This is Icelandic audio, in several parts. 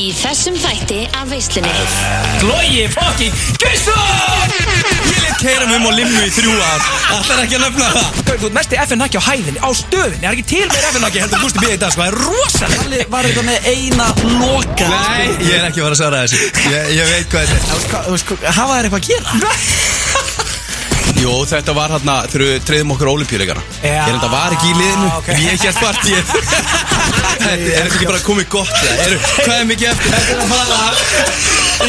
Í þessum þætti af veislunni. Logi fucking Gusson Ég let keira mig um á limmu í þrjú ár. Ætlar ekki að nefna það? Þú ert mesti FN-hakki á hæðinni, á stöðinni. Það er ekki til meir FN-hakki heldur Gústi B. í dag sko? Það er rosalega Halli var þetta með eina loka. Nei, ég er ekki að fara að svara þessu. Ég, ég veit hvað þetta er. Þú veist, hvað- hafa þær eitthvað að gera? Jú, þetta var hérna við treyðum okkur olimpíuleikana Já. Ég reynda var ekki í liðinu. Ok. En ég partíið Þetta er þetta ekki bara komið gott það? Eru, Hvað er mikið eftir? Þetta er að fara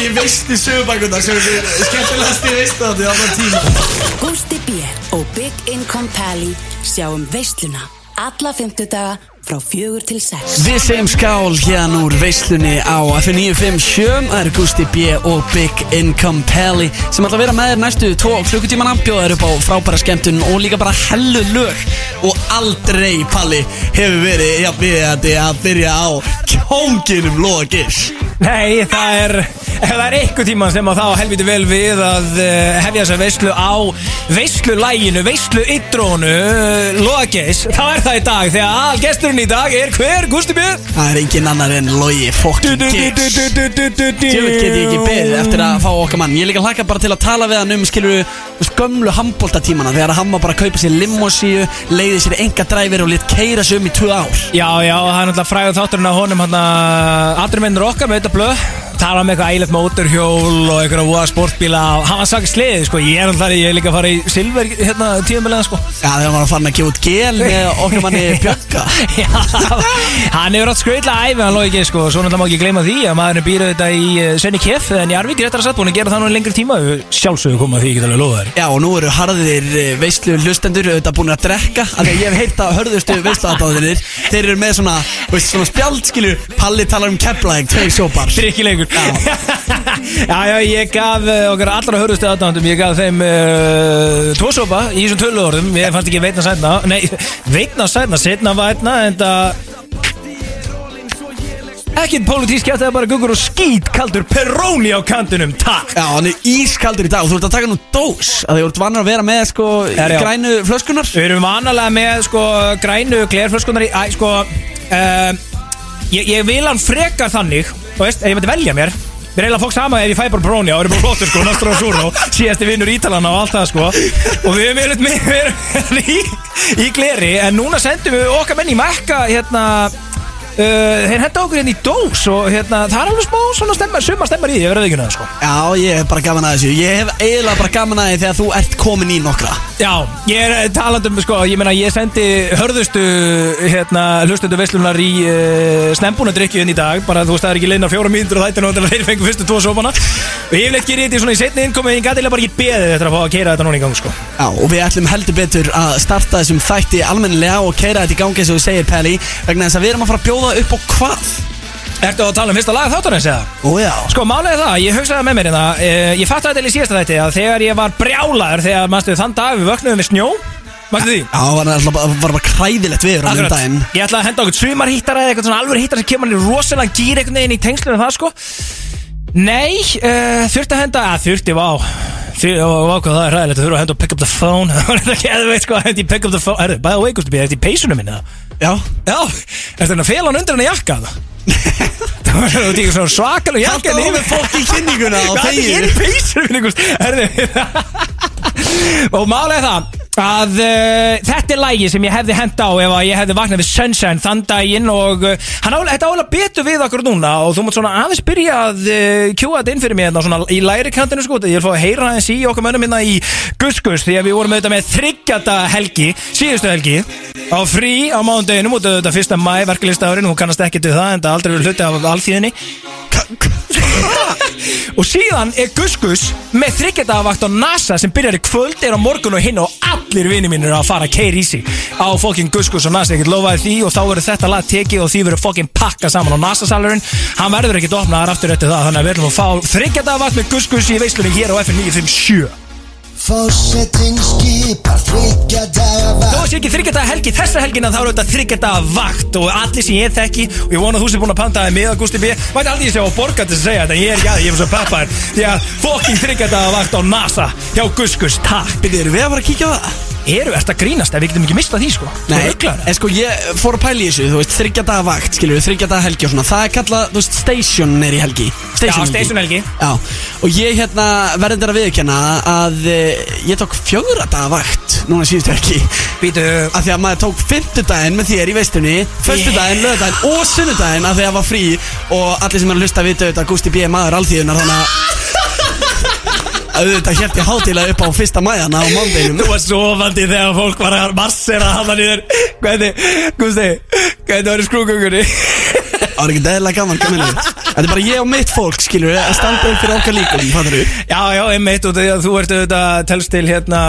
Ég veist í sögubækuna sem er skemmtilegast ég veist það á þann tíma Gústi B. og Big Income Pally sjáum veisluna alla fymtudaga frá fjögur til sex. Við segjum skál hérna úr veislunni á F957 Það eru Gusti B og Big Income Pally sem ætla að vera með þér næstu tvo klukkutímana bjóða þér upp á frábæra skemmtun og líka bara hellu lög. Og aldrei Palli hefur verið ja, við að byrja á kjónginum Logis Nei, það er Ef það er einhver tíma sem að þá helviti vel við að uh, hefja þessa veislu á veislulæginu, veisluidrónu Logageis, þá er það í dag þegar all gesturinn í dag er hver, Gusti B? Það er engin annar en Logi Gigs Tjöfut Tjöfut get ég ekki beðið eftir að fá okkar mann. Ég líka hlaka bara til að tala við hann um skilur gömlu handbóltatímana þegar hann var bara að kaupa sér limosíu leiði sér enga dræfir og lit keira sig um í tvö ár. Já, já, það er náttúrulega fræður þátturinn á honum hann að aldrei mennur okkar með þetta blöð. Tala um eitthvað ægilegt mótorhjól og eitthvað voða sportbíla. Og hann var sagt sliðið sko, ég er náttúrulega, ég er líka að fara í silver hérna tíðumlega sko. Já þegar hann var að fara að gefa út gel með okkar manni Björka. Já, hann hefur átt skreitlega æfi hann loði ekki sko, svo náttúrulega má ekki gleyma því að maðurinn býrði þetta í uh, Svenni Kjeff en Jarvík réttar að satt búin að gera það nú í lengri tíma. Sjálfsögðu koma því, ég get alveg lofa þér Já og nú eru harðir eh, veislu hlustendur auðvitað búin að drekka. Af því að ég hef heyrt að hörðustu veisluadáðinir þeir eru með svona, veist, svona spjald skilur Palli talar um Keflæk, tveir sjópar. Drykkilegur Já, já, ég gaf uh, okkar allra hörðustu aðdándum Ég gaf þeim uh, tvo sopa í þessum tölu orðum Ég fannst ekki veitna sætna Nei, veitna sætna, setna vætna En það Ekkert pólitísk gætt Það er bara guggur og skít kaldur Peroni á kantinum, takk. Já, hann er ískaldur í dag og þú ert að taka nú dós að þið ert vannar að vera með sko Er, já. grænu flöskunar Við erum vanalega með sko grænu glerflöskunar í Æ, sko uh, ég, ég vil hann frekar þannig Þú veist, ef ég myndi velja mér Við erum eiginlega fólk sama ef ég fæ bara bróni og erum bara flottur sko, Nostro Azzurro, síðasti vinnur Ítalana og allt það sko. Og við erum verið með, við erum í, í gleri En núna sendum við okkar menn í Mekka hérna Uh, þeir henda okkur hérna í dós og hérna, það er alveg smá svona stemmar, summa stemmar í því, verði ekki það sko. Já, ég hef bara gaman að þessu. Ég hef eiginlega bara gaman að því þegar þú ert komin í nokkra. Já, ég er talandum, sko, ég meina ég sendi hörðustu, hérna, hlustundu veislunar í uh, snembúna drikkjun í dag, bara þú veist það er ekki leinar fjóra mínútur og þættir nú til að þeir fengu fyrstu tvo sópana. Og ég vil ekki í svona í setni innkomi, ég gæti bara ekki beðið eftir að fá að keira þetta núna í gang, sko. Já, og við ætlum heldur betur að starta þessum þætti almennilega og keira þetta í gangi og þú segir Pelli vegna þess að við erum að fara að bjóða upp á hvað? Ertu að tala um fyrsta lag þáttarins eða? Ó já. Sko, er það, ég hugsaði með mér hérna, uh, ég fatt þetta í síðasta þætti að þegar ég var brjálaður, þegar, mannstu, þann dag við vöknuðum við snjó, mannstu því? Já, það var, alltaf bara- var bara kræðilegt við um daginn. Ég ætla að henda okkur sumarhýttara eða eitthvað svona alveg hýttara sem kemur hann í rosalega gýr einhvern veginn í tengslunum það sko. Nei, uh, þurfti að henda, að þurfti, vá. Þurfti, vá hvað það er ræðilegt að þurfa að henda og pick up the phone. Það var þetta ekki að þú veit sko að hendi pick up the phone Herru, by the way, Gusti B, er þetta í peysunum minna? Já Já, er þetta að fela hann undir hann jakka það? Það var þetta ekki svona svakalega jakka Haltu ofið fólk í kynninguna og Það er þegir. inn í peysunum minni, Gusti Herru Og málega það að uh, þetta er lægi sem ég hefði hent á ef að ég hefði vaknað við Sunshine þann daginn og uh, hann álega, þetta álega betur við okkur núna og þú mátt svona aðeins byrja að uh, kjúa þetta inn fyrir mig hérna svona í læri kantinu sko ég vil fá að heyra aðeins í okkur mönnum hérna í Guskus því að við vorum auðvitað með þryggjata helgi, síðustu helgi á frí á mándeginum af þetta fyrsta mæ verkeflistaðurinn, hún kannast ekki til það en það aldrei verið hluti af alþýðinni og síðan er Guskus með þryggjadagavakt á NASA sem byrjar í kvöld er á morgun og hinn og allir vini mínir að fara að keira í sig. Á fokkin Guskus og NASA, ég get lofaði því og þá verður þetta lag tekið og því verður fokkin pakka saman á NASA-salurinn, hann verður ekkit opnaðar aftur eftir það, þannig að við ætlum að fá þryggjadagavakt með Guskus í veislunni hér á FM 957 Fórseting skipar þryggja daga Þó sé ekki þryggjadaga helgi þessa helgina þá er þetta þryggjadaga vakt og allir sem ég þekki og ég vona að þú sem búin að panta þig með Augusti B Mætti aldrei sé á borga til að segja þetta. En ég er ekki að því, ég er svo peppar því að fokking þryggjadaga vakt á NASA. Hjá Guskus, takk. Byrðu, erum við að fara að kíkja á það? Eru, ert að grínast? Ef við getum ekki mistað því sko. Nei, en sko ég fór að pæla í þessu, þú veist, þryggja daga vakt, skilur við, þryggja daga helgi og svona. Það er kallað, þú veist, station er í helgi. Já, station helgi. Já, og ég hérna verðindir að viðkjanna að uh, ég tók fjögra daga vakt núna síðustu helgi. Býtu Af því að maður tók fimmtudaginn með þér í veistunni Föstudaginn, lögudaginn og sunnudaginn Af því að það var frí Og allir sem er að hlusta vita auðvitað Gústi B. maður alþýðunar Þannig að auðvitað hélt ég hátíðlega upp á fyrsta mæjana á mándeinum Þú var sofandi þegar fólk var að massera hana niður Hvernig, Gusti, hvernig var í skrúkungunni? Það var ekki eðlilega gaman, gaman Þetta er bara ég og mitt fólk, skilur Að standa upp fyrir okkar líkum, fattar þú? Já, já, einmitt, og því að þú ert auðvitað telst til hérna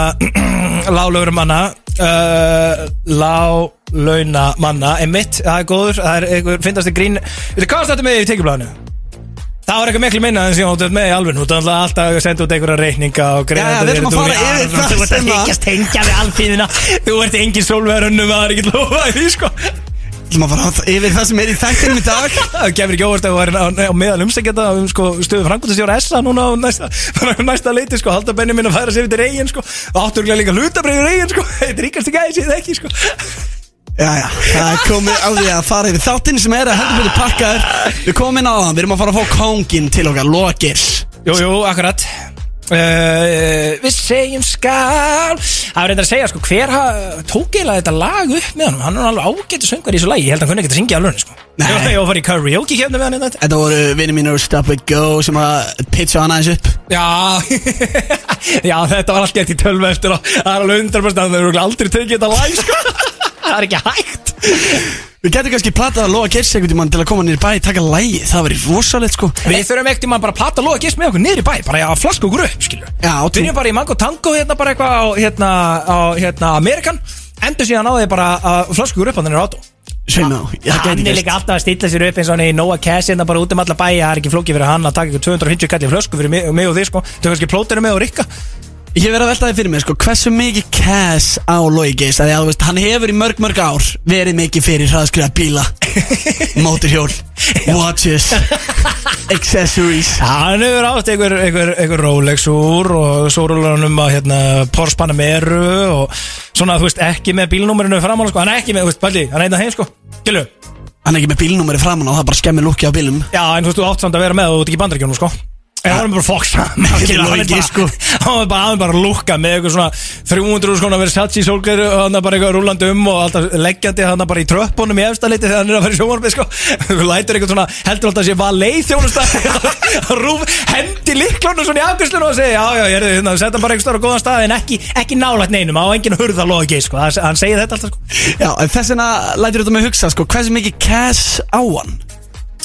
Lálaugur manna uh, Lálauna manna Einmitt, það er góður, það er einhver Fyndast þið grín Þetta hvað stættu með í tekjublaðinu? Það var eitthvað miklu minna en sem áttu með í alveg Þú ert alltaf að senda út einhverja reikninga og Já, já, við ætlum að fara yfir það Þú ert að að- higgjast hengja við alþýðina Þú ert engin sólverðunum Það er ekki lofaði því sko. Þú maður fara yfir það sem er í þættinum í dag. Það gefur ekki óvart að þú er á, meðal umsækjata um sko, stöðu frangundastjóra SA núna á næsta, næsta leiti sko, halda benni minn að færa sér er ég það er komið á því að fara yfir þáttinn sem er að heldur betur pakkaður Við komum inn á það, við erum að fara að fá kóngin til okkar, Logirs Jú, jú, akkurat uh, Við segjum skal Það var reyndar að segja sko, hver ha, tók eiginlega þetta lag upp með honum, hann er alveg ágættu söngar í þessu lagi, ég held að hann kunni ekki að syngja alveg sko. Nei. Ég var- ég var að fara í karaoke hérna með hann hérna. Þetta voru vinni mínur Stop It Go sem að pitcha hann aðeins upp Já, já, þetta var allt gett í tölvu eftir og það er alveg 100% að það eru aldrei tekið þetta lag, sko. það er ekki hægt. Við getum kannski platað að Loga Geirs einhvern tímann til að koma nýr bæ taka lægi, það væri rosalegt sko. Við þurfum ekkert í mann bara að plata loga gist með okkur niður í bæ, bara að flaska okkur upp, skilur. Já, og Byrjum bara í mango tango hérna bara eitthvað á, hérna, á, hérna, Amerikan, endur síðan á því bara að flaska okkur upp að þennir átó. Já, það Hann gæti er líka gæst alltaf að stilla sér upp eins og hann í Nóa Cash hérna bara út um alla bæja, það er ekki flókið fyrir hann að taka ykkur 250 kall í flösku fyrir mig, mig og þig sko. Þú kannski plótinu með og rikka Ég verð að velta þið fyrir mig sko, hversu mikið cash á Logi að því að þú veist, hann hefur í mörg mörg ár verið mikið fyrir hraðskriða bíla Móturhjól, watches, accessories. Hann hefur átt einhver, einhver, einhver Rolex úr og svo rúlar um að hérna, Porsche Panamera og svona þú veist ekki með bílnúmerinu framála sko, hann er ekki með, þú veist, bæli, hann er einnig heim sko. Gjölu, Hann er ekki með bílnúmeri framan og það bara skemmir lukki á bílum já en þú veist þú átt samt að vera með og þú ert ekki í bandaríkjónum sko Hann var bara fokk saman Ekki Hann er sko. Var bara aðeins bara að lúkka með eitthvað svona 300 skona Versace sólgleru og hann er bara eitthvað rúlandi um og alltaf leggjandi hann bara í tröppunum í efsta liti þegar hann er að fara í sjónvarpið sko. Þú lætur eitthvað svona heldur alltaf að sé bara leið þjónustæð Rúf hendi liklunum svona í afgjörslunum og segja já já ég er þið hérna setja bara eitthvað stóra góðan stað en ekki, ekki nálægt neinum á enginn hurða logi sko. Það- hann segir þetta alltaf sko. Já, en þess vegna lætur þetta mig hugsa sko, hversu mikið cash á hann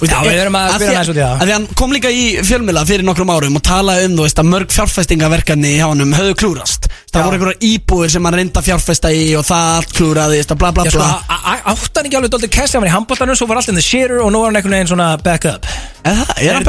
Já, við erum að hann aðeins út í það. af Því hann kom líka í fjölmjöla fyrir nokkrum árum og talaði um þú veist, að mörg fjárfestingaverkefni hjá hann höfðu klúrast Það voru einhverjar íbúðir sem hann reynda fjárfesta í og það allt klúraðist og bla bla sko, bla. á- á- átti hann ekki alveg doldið kæst hann í handbóltanum, svo var allt in the shitter og nú var hann einhvern veginn svona back up. Er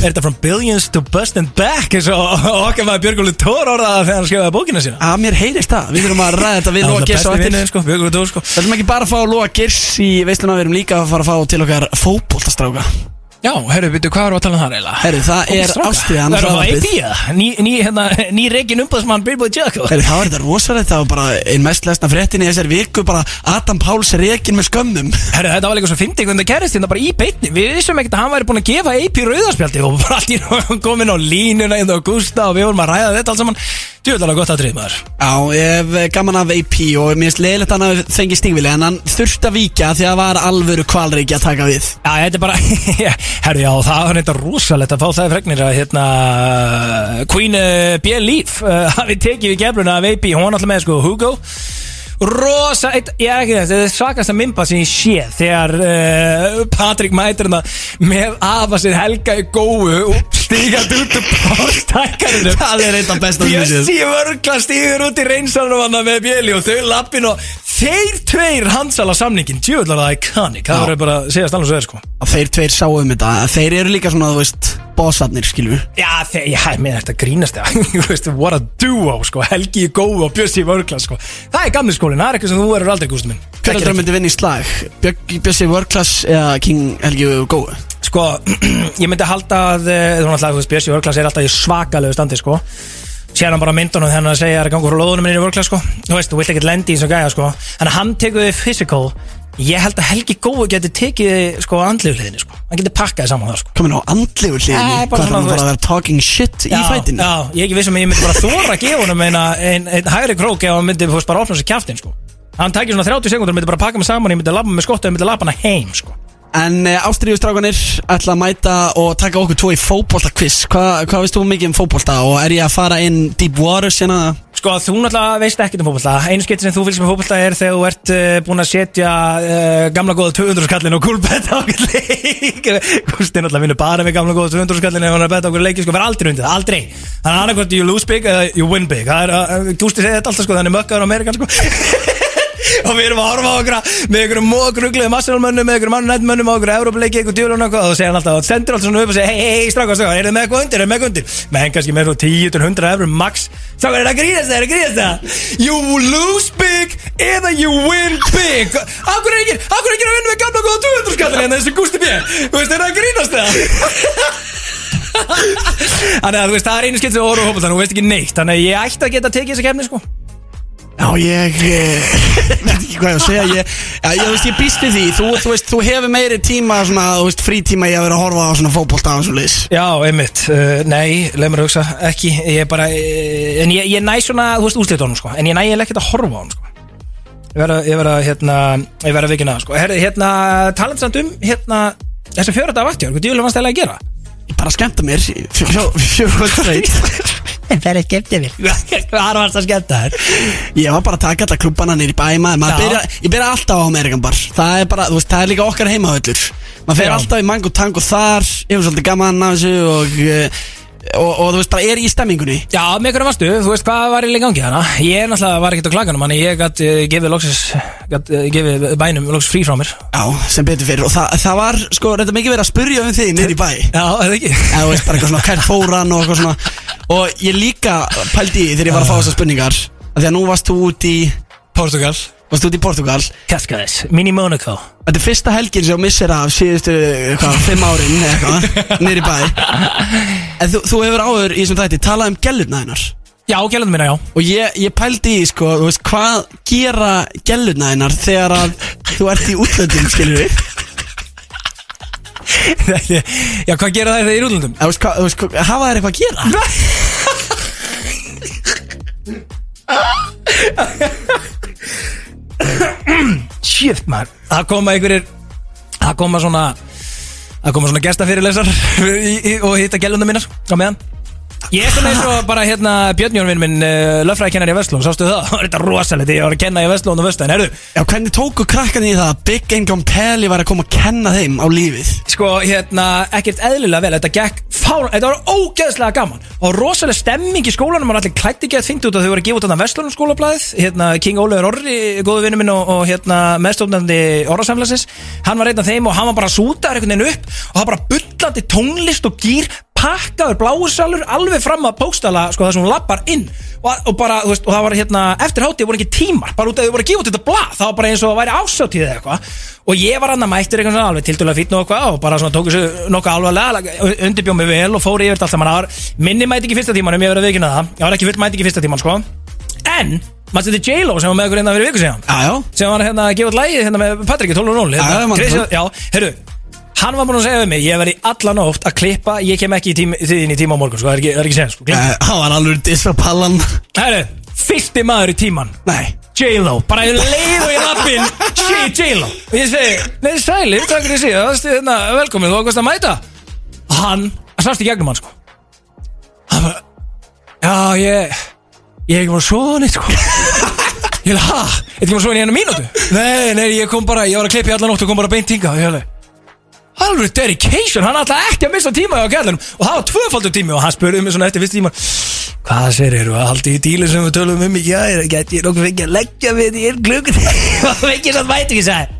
þetta, from billions to bust and back eins og okkar maður Björgóli Tór orðaða þegar hann skrifaði bókina sína. Að mér heyrist það, við þurfum að ræða þetta við á besti eftir. sko, sko. Við ætlum ekki bara að fá Lóa Geirs í veisluna, við erum líka að fara að fá til okkar fótboltastráka Já, herru, byrju, hvað erum við að tala um það reyla? Herru, það er ástriðan Það er AP eða? Ný, ný, hérna, ný reikin umbúðsmann Billboy Jacko Herru, það var þetta rosalegt, það var bara einn mest lesna fréttin í þessari viku bara Adam Páls reikin með skömmum. Herru, þetta var líka svo fyndið hvernig það gerist hérna bara í beitni Við vissum ekkert að hann væri búin að gefa AP rauðarspjaldi og bara í einu komin á línuna inn á Gústa og við vorum að ræða þetta allt saman Djúðalega gott að drið maður. Já, ég hef gaman af AP og mér finnst leiðilegt að hann hafi fengið stígvili en hann þurfti að víkja því að það var alvöru kvalreiki að taka við. Já, þetta er bara, herru, já, það var þetta rosalegt að fá það í fregnir að hérna, Queen uh, B. Leaf uh, hafi tekið við gefluna af AP, hún var alltaf með sko Hugo Rosa, eitt, ég er ekki þess, þetta er svakasta mymba sem ég sé þegar uh, Patrik mætir hérna með afa sér Helga í góu og stígað út úr pálstækkarinu Það er eitt af besta. Bjössi vörgla stígur út í reynsanum hann með bjöli og þau lappin og þeir tveir handsala samningin djúðlar það iconic, það Já. verður bara að segja stann og svo er sko. Að þeir tveir sáu um þetta. Þeir eru líka svona, þú veist, bossarnir, skilju Já, þeir, já, ég meina þetta grínast það what a duo, sko. Helgi í góðu og Bjössi vörgla, sko. Það er gamli skólinn, það er eitthvað sem þú verður aldrei gústum minn Hver að myndi vinna í slag? Bjössi World-class eða King Helgi Gói? Sko, ég myndi halda að eh, Þú veist, Bjössi í vörgla er alltaf í svakalegu standi, sko sér hann bara myndunum þegar hann er að segja að gangur frá lóðunum minni í vörkla sko. Þú veist, þú vilt ekkert lendi í þessu gæja sko. Þannig að hann tekur þið physical. Ég held að Helgi Gói geti tekið sko andlegu hliðinni sko. Hann geti pakkaði saman það sko. Komin á andlegu hliðinni? Nei, bara Hvað er hann bara að vera talking shit í fætinu? Já, ég er ekki vissum að ég myndi bara þóra að gefa honum eina, ein, ein hægri krók ef hann myndi bara opna sér kjaftin sko. Hann tækir svona 30 sekundur, myndi bara pakka mig saman ég myndi labba með skottu, ég myndi labba hana heim sko En uh, ástriðustrákanir ætla að mæta og taka okkur tvo í fótbolta-quiz. Hva, Hvað veist þú mikið um fótbolta og er ég að fara inn deep water sérna? Sko, þú náttúrulega veist ekkert um fótbolta. Einu skipti sem þú fylgst með fótbolta er þegar þú ert uh, búin að setja uh, gamla góða 200 skallin og kúlbett á okkur leik. Gústi náttúrulega vinnur bara með gamla góða 200 skallin ef hann er að betta okkur leiki, sko, verður aldrei undið, aldrei. Þannig að annarkvæmt you lose big eða you win big. Uh, Gústi segir þetta alltaf, sko, þannig mökkaður á Amerikan, sko og við erum að horfa á okkur með einhverjum mókrugluðum massalmönnum með einhverjum annan nættmönnum á okkur Európa-leiki, einhver djúlun og eitthvað. Og segja hann alltaf og sendur alltaf svona upp og segja hei, hei, hei, strákar, strákar, er þið með eitthvað undir, er þið með eitthvað undir? Með henn kannski með svona 10-100 eurur max. Strákar, er það grínast það, er það grínast það? You lose big eða you win big. Er ekki, er ekki að vinna með gamla góða 200 skallin en þessi Gusti B? Þú veist, það grínast það? Þannig að þú veist, það er einu skipt sem við horfum á fótbolta, þú veist ekki neitt. Þannig að ég ætti að geta tekið þessa kefni sko Já, ég eh, veit ekki hvað ég á að segja Ég, já, ég, veist, ég býst við því. Þú, þú, veist, þú hefur meiri tíma, svona, þú veist, frítíma í að vera að horfa á svona fótbolta og svona leys Já, einmitt, uh, nei, leið mér að hugsa, ekki, ég er bara, uh, en ég, ég næ svona, þú veist, úrslit honum, sko, en ég næ ég ekkert að horfa á honum, sko. Ég verða, ég verða, hérna, ég verða vikina, sko, herri, hérna, talandi um, hérna, þessi fjörða vaktjör, hvað djúlega vannst að gera? Ég bara skemmta mér Fjóðvöld straight Það er skemmtið mér. Hvað varst að skemmta þér? Ég var bara að taka alla klubbana nýr í bæma byrja, Ég byrja alltaf á Amerikan bar. Það er bara, veist, það er líka okkar heimahöllur Maður fer alltaf í mango tango þar Ég var svolítið gaman af þessu og, eh, og, og þú veist, bara er í stemmingunni? Já, með hverju varstu, þú veist hvað var í gangi hana Ég náttúrulega var ekkert á klaganum Þannig ég gætt uh, gefið loksis Gætt uh, gefið bænum loksis frí frá mér. Já, sem betur fyrir Og það, það var, sko, reynda mikið verið að spurja um þig nýr í bæ. Já, eða ekki? Eða þú veist, bara eitthvað svona kært fóran og eitthvað svona. Og ég líka pældi í þegar ég var að fá þessar spurningar að Því að nú varst þú út í Portugal Varst þú út í Portugal Cascades, Mini Monaco Þetta er fyrsta helgin sem þú missir af síðustu, hvað, fimm árin eða eitthvað, niður í bæ. En þú, þú hefur áður í þessum þætti talað um gellurna hennar Já, gælundum minna, já. Og ég, ég pældi í, sko, þú veist, hvað gera gellurna hennar þegar að þú ert í útlöndum, skilur við Já, hvað gera það þegar í útlöndum? Þú veist, hvað, þú veist, hvað- hafa þær eitthvað að gera? Shit, maður. Það koma einhverjir Það koma svona Það koma svona gestafyrirlesar Og hitta gælundum minnar Á meðan Ég er svona eins og bara hérna Björnjórn minn uh, Löffræðikennar í Vestló Sástu það? Það var þetta rosalegt. Ég var að kenna í Vestló og Vestló En herðu Já, hvernig tóku krakkan í það að Big Income Pelli var að koma að kenna þeim á lífið? Sko, hérna, ekkert eðlilega vel. Þetta gekk fár Þetta var ógeðslega gaman. Og rosalega stemming í skólanum. Og allir klætti ekki að fynnt út að þau voru að gefa út þarna Vestlunum skólablaðið. Hérna, King Ólafur Orri, góðu vinnu minn Og, og hérna, meðstofnandi Orrasamlasins Hann var einn af þeim og hann var bara sútaður einhvern veginn upp Og það bara bullandi tónlist og gýr pakkaður bláusalur alveg fram að póstala sko það sem hún lappar inn. Og, og bara, þú veist, og það var hérna eftir hátíð voru ekki tímar, bara út af því voru að gefa út þetta blað það var bara eins og það væri ásáttíð eða eitthvað. Og ég var annað mættur eitthvað svona alveg tildulega fýtn og eitthvað og bara svona tóku þessu nokkuð alvarlega undirbjóð mig vel og fór yfir allt það var minni mæti ekki fyrsta tímanum, ég verið að viðkynna það. Ég var ekki full mæti ekki fyrsta tíman sko. En, maður þetta J-Lo sem var með okkur hérna fyrir viku síðan? Já, já. Sem var hérna að gefa út lægið hérna með Patriki 12.0 Já, já, man Það. Hann var búinn að segja við mig, ég verði alla nótt að klippa Ég kem ekki í tím, þiðin í tíma á morgun, sko, það er ekki, það er ekki segja sko. Eh, Hann var alveg dissa pallan. Herru, fyrsti maður í tíman Nei. J-Lo, bara í leið og í lappin Shit, J-Lo. Og ég segi, nei sælir, takk fyrir Það er hérna, velkomin, þú ákvæmst að mæta? Hann, hann sást í gegnum hann, sko. Hann bara Já, ég Ég er ekki búin að sofa neitt, sko. Ég ha, er ekki búin að sofa í einu mínútu? Nei, nei, ég kom bara, ég var að klippa í alla nótt og kom bara beint hinga ég Alveg dedication, hann ætlaði ekki að missa tíma á kælunum Og það var tvöfaldur tími og hann spurði mig svona eftir fyrst tíma Hvað sér eru að halda í dílu sem við tölum um í gæri Gæti ég nokkuð fengið að leggja við þetta í einn klukk Og fengið svo að mæti ekki sagði.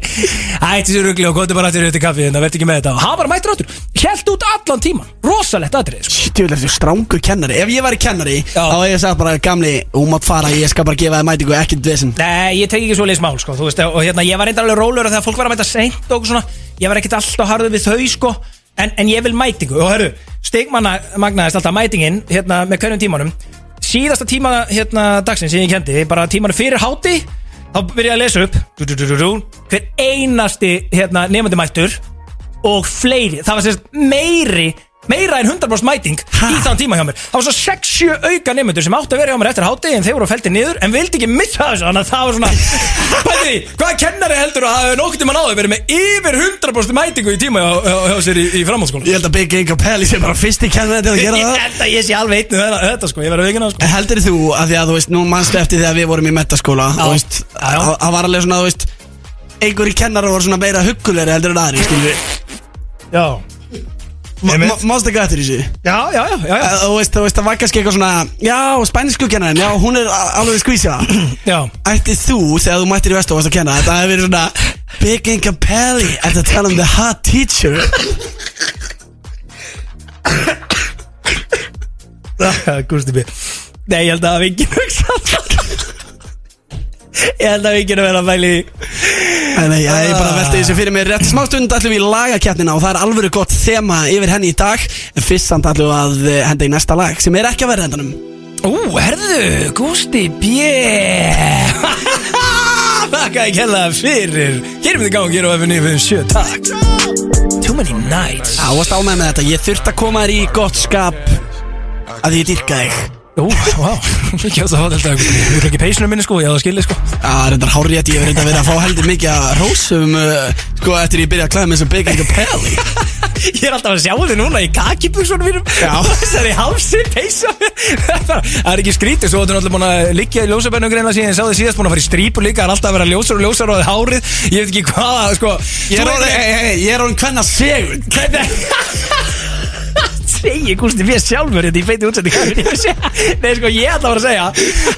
Ætti sér rugli og góti bara aftur eftir kaffi En það verði ekki með þetta. Og hann bara mættur áttur Hjælt út allan tíman Rosalegt atrið sko. Stjúlega þessu strángur kennari. Ef ég væri kennari Já. Þá hef ég sagt bara Gamli, þú mátt fara. Ég skal bara gefa þið mætingu Ekkert dvesin Nei, ég tek ekki svo leis mál sko, þú veist, og hérna, ég var reyndar alveg rólur þegar fólk var að mæta seint og svona, ég var ekkert alltaf harður við þau sko, en, en ég vil mætingu. Og hörru, stigmanna magnaðist alltaf mætingin hérna með hverjum tímanum. Síðasta tíma hérna dagsins sem ég kendi bara tímanu fyrir háti þá byrja ég að lesa upp. Du, du, du, hver einasti hérna nefandi mættur og fleiri, það var sérst meiri meira en 100% mæting í þann tíma hjá mér. Það var svo 6-7 auka nefndur sem átti að vera hjá mér eftir háti en þeir voru feltir niður en vildi ekki missa þessu. Þannig að það var svona pæti því, hvaða kennari heldur að það hefur nokkuð tíma náðu verið með yfir 100% mætingu í tíma hjá, hjá, hjá sér í, í framhaldsskóla Ég held að Big Inga Pelli sé bara fyrst í kennari til að gera Ég það. held að ég sé alveg einn þetta, þetta sko, ég verður vikina sko. Heldur þú að því að þú veist, nú mannstu eftir þegar við vorum í metaskóla. Þú veist, það var alveg svona, þú veist Einhverjir kennarar voru svona meira huggulegri heldur en aðri, skilur Já Mástu ekki eftir þessu? Já, já, já, já. Þú veist, þú veist, það var kannski eitthvað svona Já, spænsku kennarinn, já, hún er a- alveg skvísja já. Ætti þú, þegar þú mættir í vestu og varst að kenna Þetta hefði verið svona Big Inga Pelli Ertu að tala um the hot teacher Gústi B Nei, ég held að það hafi ekki hugsað það. Ég held að við ekki að vera að væli Nei, nei, ég er bara að velta þessu fyrir mig Rétt smástund ætlum við í lagakjarnina Og það er alveg gott þema yfir henni í dag. En fyrst samt ætlum við að eh, henda í næsta lag Sem er ekki að vera hendanum Ú, herðu, Gústi B. Þakka ég hella fyrir. Gerum við þið gangi hér á FNI fyrir sjö, takk. Too many nights. Já, varst ánægð með þetta? Ég þurft að koma þér í gott skap. Að ég dyrka þig Ú, vá, ekki að fá þetta Við erum ekki peysunum minni sko, ég á það skilið sko. Það er reyndar hárið Ég hef reyndar verið að fá heldur mikið að rósum uh, Sko, eftir ég byrja að klæða með þessu Big Inga Pelli Ég er alltaf að sjá þig núna í kakibuksunum mínum. Þessari hálsi peysa. Það er ekki skrítið Svo þú er alltaf búin að liggja í ljósabennum greina síðan Ég sá þið síðast búin að fara í strípur líka Það er alltaf að vera ljósar og ljósar og hárið. Ég veit ekki hvað sko, Ég er þú orðin, er hvenna segur Segir Gústi við sjálfur Þetta í feiti útsendingar Nei sko ég ætla bara að segja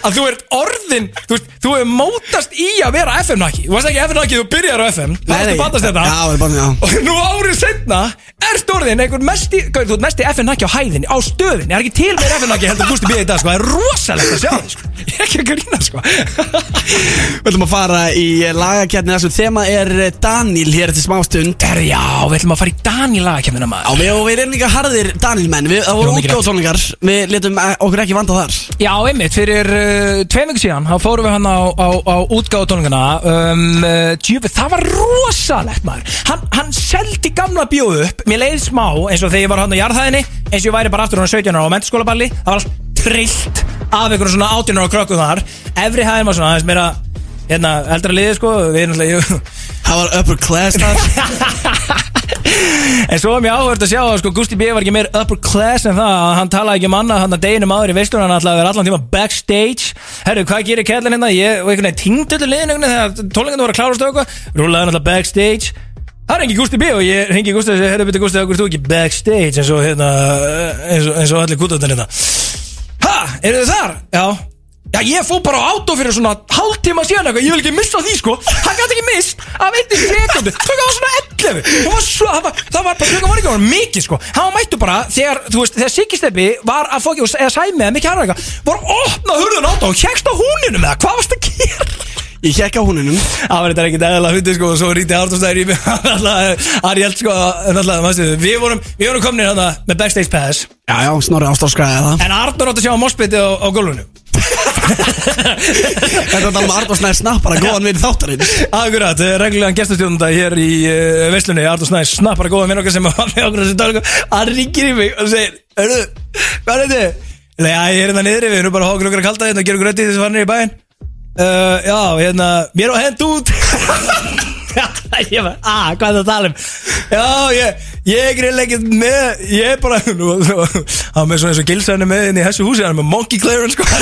Að þú ert orðin Þú veist Þú hefur mótast í að vera FM-naki Þú varst ekki FM-naki Þú byrjar á FM Það varst að bandast þetta? Já, það er bara, já. Og nú árið setna Ert orðin einhvern mesti Þú ert mesti FN-naki á hæðinni Á stöðinni. Það er ekki til meir FN-naki heldur Gústi B. í dag sko. Það er rosalegt að sjá þið sko. Ég er ekki að grína sko. Við ætlum að fara í lagakjarni þessum þema er eh, Daniel hér eftir smástund. Herri, Já, við ætlum að fara í Daniel lagakemina Daniel menn við, Það voru Jú, mikið rétt. útgjóðsónlingar Við letum eh, okkur ekki vanda þar. Já, einmitt, fyrir uh, tveim vikur síðan þá fórum við hann á, á, á útgáðutóninguna um, uh, djúfi, það var rosalegt maður. Hann, hann seldi gamla bjóð upp. Mér leiði smá eins og þegar ég var hann á jarðhæðinni eins og ég væri bara aftur hann 17 ára á mentaskólaballi Það var allt trillt af einhverjum svona 18 ára krökkum þar. Efri hæðin var svona aðeins meira hérna, eldra liði sko. Við erum náttúrulega Það var upper class þar En svo var mér áhverð að sjá að sko, Gusti B var ekki meir upper class en það. Að Hann talaði ekki um annað hann að deginum áður í veistlun Hann ætlaði að vera allan tíma backstage. Herru, hvað gerir kællin hérna? Ég og einhvern veginn týndi öllu liðinu einhvern veginn Þegar tónlingarnir voru að klárast og eitthvað. Rúlaði hann alltaf backstage. Það ekki Gusti B og ég hengi Gusti og segi Herru, byrju Gusti, okkur þú ekki backstage? Eins og hérna eins og, eins og allir kútuðan hérna. Ha, eru þið þar? Já. Já, ég fór bara á átó fyrir svona hálftíma síðan eitthvað, ég vil ekki missa því sko. Hann gæti ekki mist af einni sekundu Tökum á svona 11 Það var svo, það var, það var bara, tökum var ekki var mikið sko. Hann var mættu bara, þegar, þú veist, þegar Sigisteppi var að fókja, eða sæmi eða mikið harfa eitthvað Var að opna hurðun átó og hjekst á húninu með það, hvað varst að gera? Ég hjekk á húninum. Það var þetta ekkert eðla hundi sko og svo ríti Arnóstæður í mig. Hann held sko, náttúrulega, manstu, við vorum, við vorum komnir hérna með backstage pass. Já, já, snorri ástofskræði það. En Arnór átti að sjá á mospiti á, á gólfinu Þetta er um Arnór Snær snappara góðan við þáttarins. Akkurat, eh, reglulegan gestastjónunda hér í uh, Veslunni, Artur Snæs, snappar góða minn okkar sem var með okkur þessi dag Hann ringir í mig og segir, hörru, hvað er þetta? Nei, ég er hérna niðri, við erum bara að hókur okkur að kalda hérna og gera okkur ötti þessi fannir í bæinn. Uh, Já, hérna, mér á hend út ég var, að, hvað er það að tala um? Já, ég, ég er greinlega ekkert með, ég er bara, hann með svona eins og gilsæðinu með inn í þessu húsi, hann er með monkey clearance, sko,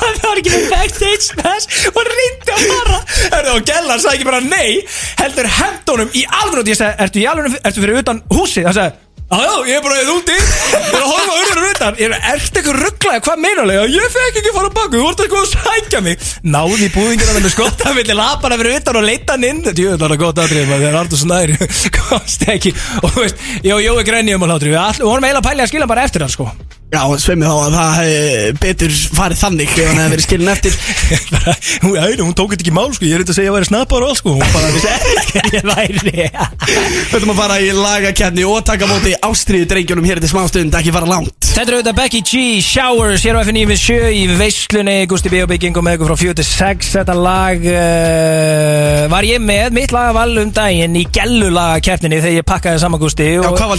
hann var ekki með backstage pass og reyndi að fara, erðu, og Gellar sagði ekki bara nei, heldur hendunum í alveg, ég sagði, ertu alveg, ertu fyrir utan húsið, hann sagði, Já, ég er bara eða úti. Ég er að horfa urður utan. Ég er, ertu eitthvað rugglaði, hvað meinalega? Ég fekk ekki fara baku, þú vart eitthvað að sækja mig. Náði í búðingina með skotta Villi lapana fyrir utan og leita hann inn. Það er gott aðrið, það er Artur Snæri Kosti ekki. Og veist, ég og Jói grenni um að hlátri Við vorum eiginlega að pæli að skila bara eftir hann, sko Já, sveimi þá að það hefði betur farið þannig ef hann hefði verið skilin eftir. Bara, hún, æ, hún tók þetta ekki í mál sko, ég er eitthvað að segja að væri snappar og allt sko, hún bara vissi ekki hver ég væri Við ætlum að fara í lagakeppni og taka á móti ástriðu drengjunum hér til smástund, ekki fara langt. Þetta er auðvitað Becky G, Showers, hér á FNÍ við sjö í veislunni, Gusti B. og Bygging og með ykkur frá 46, þetta lag uh, var ég með, mitt lag var um daginn í gellulagakeppninni þegar ég pakkaði saman Gusti Já, og hvað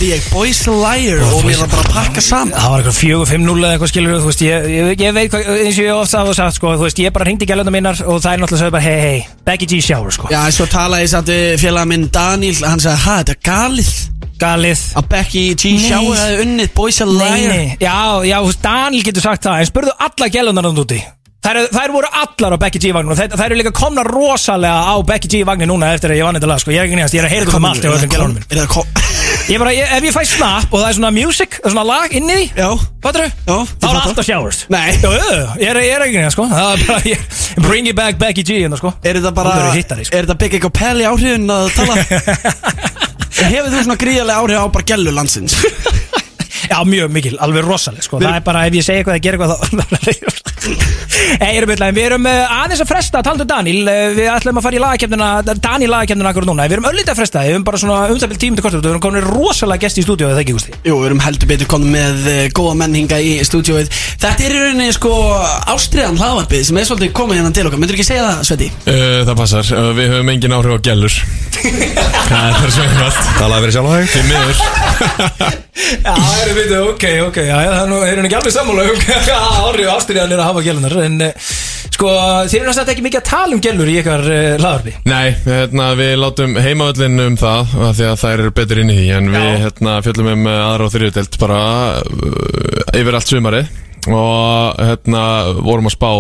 valdi ég? Boys Liar og við erum bara að pakka saman það var eitthvað fjögur, fimm, núl eða eitthvað skilur þú veist, ég, ég, ég veit hvað, eins og ég ofta hafa sagt sko, þú veist, ég bara hringdi í gæluna minnar og það er náttúrulega bara, hei, hei, Becky G Shower sko, Já, svo talaði ég satt við félaga minn Daniel Hann sagði, hæ, þetta er galið galið Að Becky G. Shower hefði unnið Boys Nei, Liar nei, já, já, Daniel getur sagt það En spurðu alla gælunar hann úti Þær, þær voru allar á Becky G vagnin og þær, þær eru líka komna rosalega á Becky G vagnin núna eftir að ég vann þetta lag sko. Ég er ekki nýjast, ég er að heyra um allt gælunum Er það kom Ég bara, ég, ef ég fæ snap og það er svona music, það er svona lag inn í Já. Fattur Já, Þá ég er fatta. alltaf showers. Nei. Jú, ég er, ég er ekki nýjast sko. Það er bara, ég, bring it back Becky G hérna sko. Er þetta bara Hún verður hittari, sko. Er þetta Big Echo Pelli áhrifin að tala? Hefur þú svona gríðarlega áhrif á bara gellu landsins Já, mjög mikil, alveg rosaleg sko. Það er bara, ef ég segi eitthvað að gera eitthvað þá Ei, erum við, við erum uh, aðeins að fresta Taldu Daniel, uh, við ætlum að fara í lagakefnina Daniel lagakefnina akkur núna. Við erum öllítið að fresta, við erum bara svona umstæfil tími til kostur Við erum komin rosalega gesti í stúdíu, eða ekki, Gústi? Jú, við erum heldur betur komið með uh, góða menninga í stúdíóið. Þetta er í rauninni sko ástriðan hlaðvarpið sem er svolítið komið hérna til okkar. Myndur ekki segja það, Sveti? Uh, það passar, uh, við höfum engin áhrif á gælur Það er svo einfalt Talaði fyrir sjálf þig. Því miður. Já, erum við, ok, ok. Já, það er ekki alveg sammála um Árið og ástriðan er að hafa gælunar En uh, sko, þið erum náttúrulega ekki mikið að tala um gælur í ykkar uh, lagvarpi Nei, hérna, við látum heimavöllin um það af Því að þær eru betur inn í því En við hérna, fjöllum um uh, aðra og þriðutelt Bara uh, yfir allt sumarið. Og hérna, vorum að spá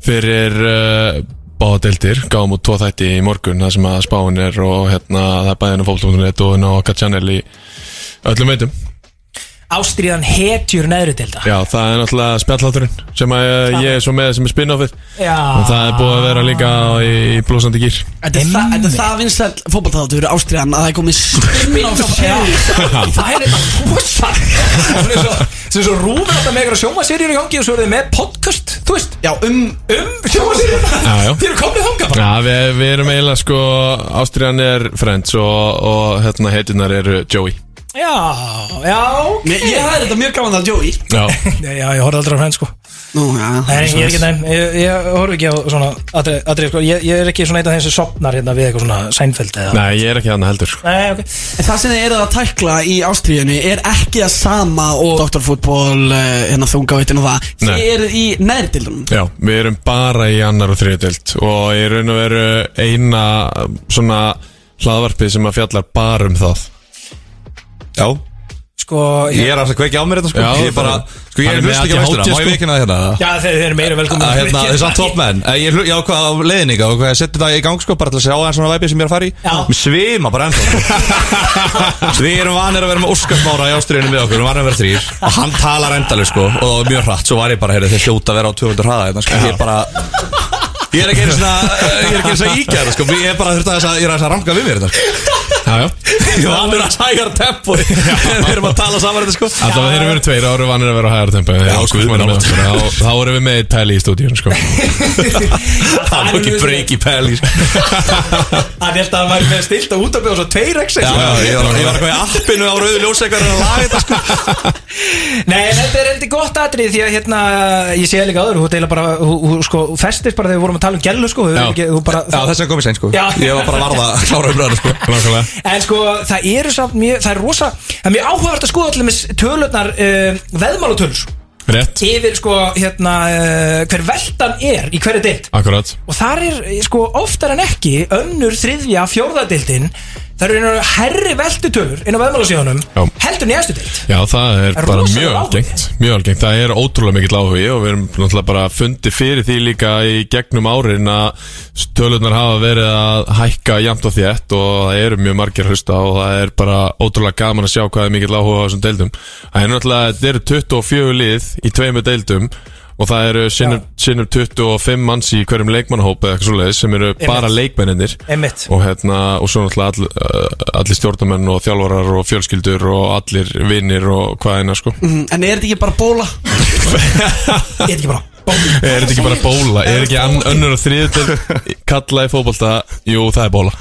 Fyrir uh, báða deildir Gáum út tvo þætti í morgun Það sem að spáin er Og hérna, það er bæðin á fólk.net Og channel í öllum veitum Ástriðan hetjur neðri delta Já, það er náttúrulega spjallháturinn sem að ég, er svo með sem er spin-offið. Já. og það er búið að vera líka í, í blósandi gýr Þetta er, það, er það vinsæl fótballtátur ástriðan að það er komið series Það er eitthvað rosa Það er svo, svo rúfur alltaf með eitthvað sjómaserjur í gangi og svo eru þið með podcast, þú veist? Já, um um sjómaserjur Já, já. Þið eru komið bara. Já, við, við erum eiginlega sko Ástriðan er Friends og, og hérna heitunar eru Joey Já, já, ok. Mér- Ég hafði þetta mjög gaman að Joey. Já, Já, já, ég horfði aldrei á hrenn sko. Nú, já. Nei, ég er ekki næm, ég, ég horf ekki á svona atrið, atrið sko, ég, ég er ekki svona eitt af þeim sem sopnar hérna við eitthvað svona sænfeld eða nei, ég er ekki hann heldur Nei, ok. En það sem þið eruð að tækla í ástriðinu er ekki að sama og doktorfútból, hérna þungaveitin og það. Nei. Þið eruð í nærtildunum Já, við erum bara í annar og þriðutild og ég raun og veru eina svona hlaðvarpið sem að fjallar bara um það Já. Sko, Ég er alltaf kveikja á mér þetta sko. Já, Ég er bara Sko ég er hlust ekki á ADHD, veistura Má ég sko. vikina það hérna? Já, þeir, þeir eru meira velkomin að hérna, þess að topp menn Ég er hlu- ég ákvað á leiðninga og hvað ég setti það í gang sko bara til að sjá það svona væpið sem ég er að fara í. Já. Mér svima bara ennþá. Sko. Við erum vanir að vera með Óskarsmára í ástriðinu með okkur, við erum vanir að vera þrýr og hann talar endalega sko og það var mjög hratt, svo var ég bara, heyrðu, þeir hljóta að vera á 200 hraða hérna sko, ég er bara Ég er ekki ég einu svona íkjæður sko, ég er bara þurft að þess að, ég er að þess að ranga við mér þetta sko Já, já. Ég var vanir að hægara tempo. Við erum að tala saman þetta sko. Alltaf þeir eru verið tveir ára vanir að vera á hægara tempo. Sko, Þá þá erum við með eitt pæli í stúdíun sko. Það er ekki breyk í pæli sko. Hann held að væri með stilt og út að bjóða svo tveir já, ég var, eitthvað í appinu á rauðu ljósekar að laga þetta sko. Nei, þetta er heldur gott atrið því að hérna, ég sé líka áður, þú deila bara, þú, þú sko, festist bara þegar við vorum að tala um gælu, sko, ekki, bara, Já, þess að sko sko En sko, það eru samt mjög, það er rosa Það er mjög áhugavert að skoða allir með tölurnar uh, Veðmálutölur Rétt. Yfir sko, hérna, uh, hver veltan er í hverju deild. Akkurat. Og þar er, eh, sko, oftar en ekki Önnur, þriðja, fjórðadeildin Það eru einu herri veltutölur Inn á veðmálasíðunum. Heldur efstu deild. Já, það er er bara mjög algengt Mjög algengt, það er ótrúlega mikill áhugi og við erum náttúrulega bara fundið fyrir því líka í gegnum árin að tölurnar hafa verið að hækka jæmt og þétt og það eru mjög margir hlusta og það er bara ótrúlega gaman að sjá hvað er mikill áhuga á þessum deildum. Það er náttúrulega, þetta eru 24 lið í tveimur deildum Og það eru sinnum, sinnum 25 manns í hverjum leikmannahóp eða eitthvað svoleiðis sem eru bara leikmenninir Einmitt. Og hérna, og svo náttúrulega all, uh, allir stjórnamenn og þjálfarar og fjölskyldur og allir vinnir og hvað eina sko. Mm, En er þetta ekki bara bóla? Er ekki bara Er þetta ekki bara bóla? Er ekki önnur og þriðutil kalla í fótbolta? Jú, það er bóla.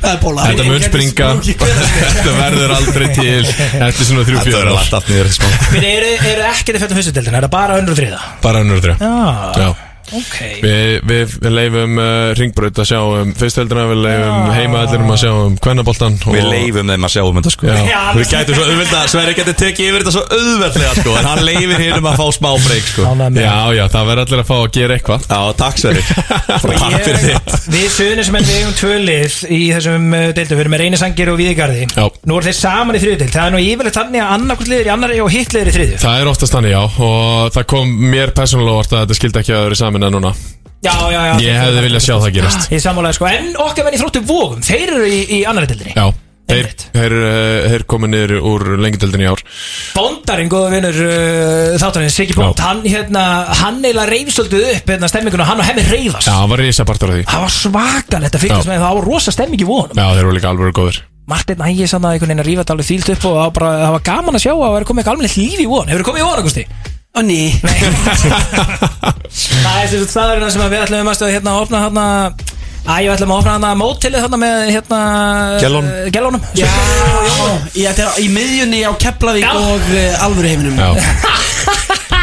Það er bóla. Þetta mun springa. Þetta verður aldrei til. Eftir svona þrjú Þetta fjögur verður ár? allt allt niður smá Við eru, eru ekkert í fjöldum fyrstu deildina, er það bara önnur og þriða? Bara önnur og þrjá Já, Já ok. Við, við, við leifum uh, ringbraut að sjá um fyrsteldina, við leifum heimaðallinum að sjá um kvennaboltan Við leifum þeim að sjá um þetta sko. Já. Já, Við gætum svo auðvelda Sverri getur tekið yfir þetta svo auðveldlega sko En hann leifir hinum að fá smá breyk sko. Já, já, það verður allir að fá að gera eitthvað. Já, takk Sverri Takk fyrir þitt. Við sem við eigum tvö lið í þessum uh, deildum, við erum með reynisangir og viðgarði Já. Nú er þeir saman í þriðu deild, það er nú yfirleitt þannig að annarkvort liður í annari og hitt liður í þriðu Þetta en núna. Já, já, já Ég hefði viljað sjá það gerast. Ég sammálaði sko, en okkar menn í þróttu vógum, þeir eru í, í annari deildinni. Já, þeir, Einmitt. þeir, eh, þeir komið niður úr lengjadöldin í ár. Bóndarinn, góða vinnur uh, þáttarinn, Siggi Bónd, Já. hann hérna, hann eiginlega reyfstölduð upp hérna stemminguna, hann og hemmi reyfast Já, það var risa partur af því. Það var svakalegt að fylgjast Já. með, það var rosa stemming í vonum Já, þeir eru líka alveg góður Martin Ægir sann að einhvern veginn að rífa þetta alveg þýlt upp og það var, bara, það var gaman að sjá að það var komið eitthvað alveg líf í von Hefur komið í von, Augusti? Ó ný Það er þessi staðurinn sem að við ætlum að hérna að opna hérna Æ, ég ætlum að opna hérna mótilið hérna með hérna Gellón. uh, Gellónum. Já, ég ætti að- í miðjunni á Keflavík Já. og uh, alvöru heiminum Já,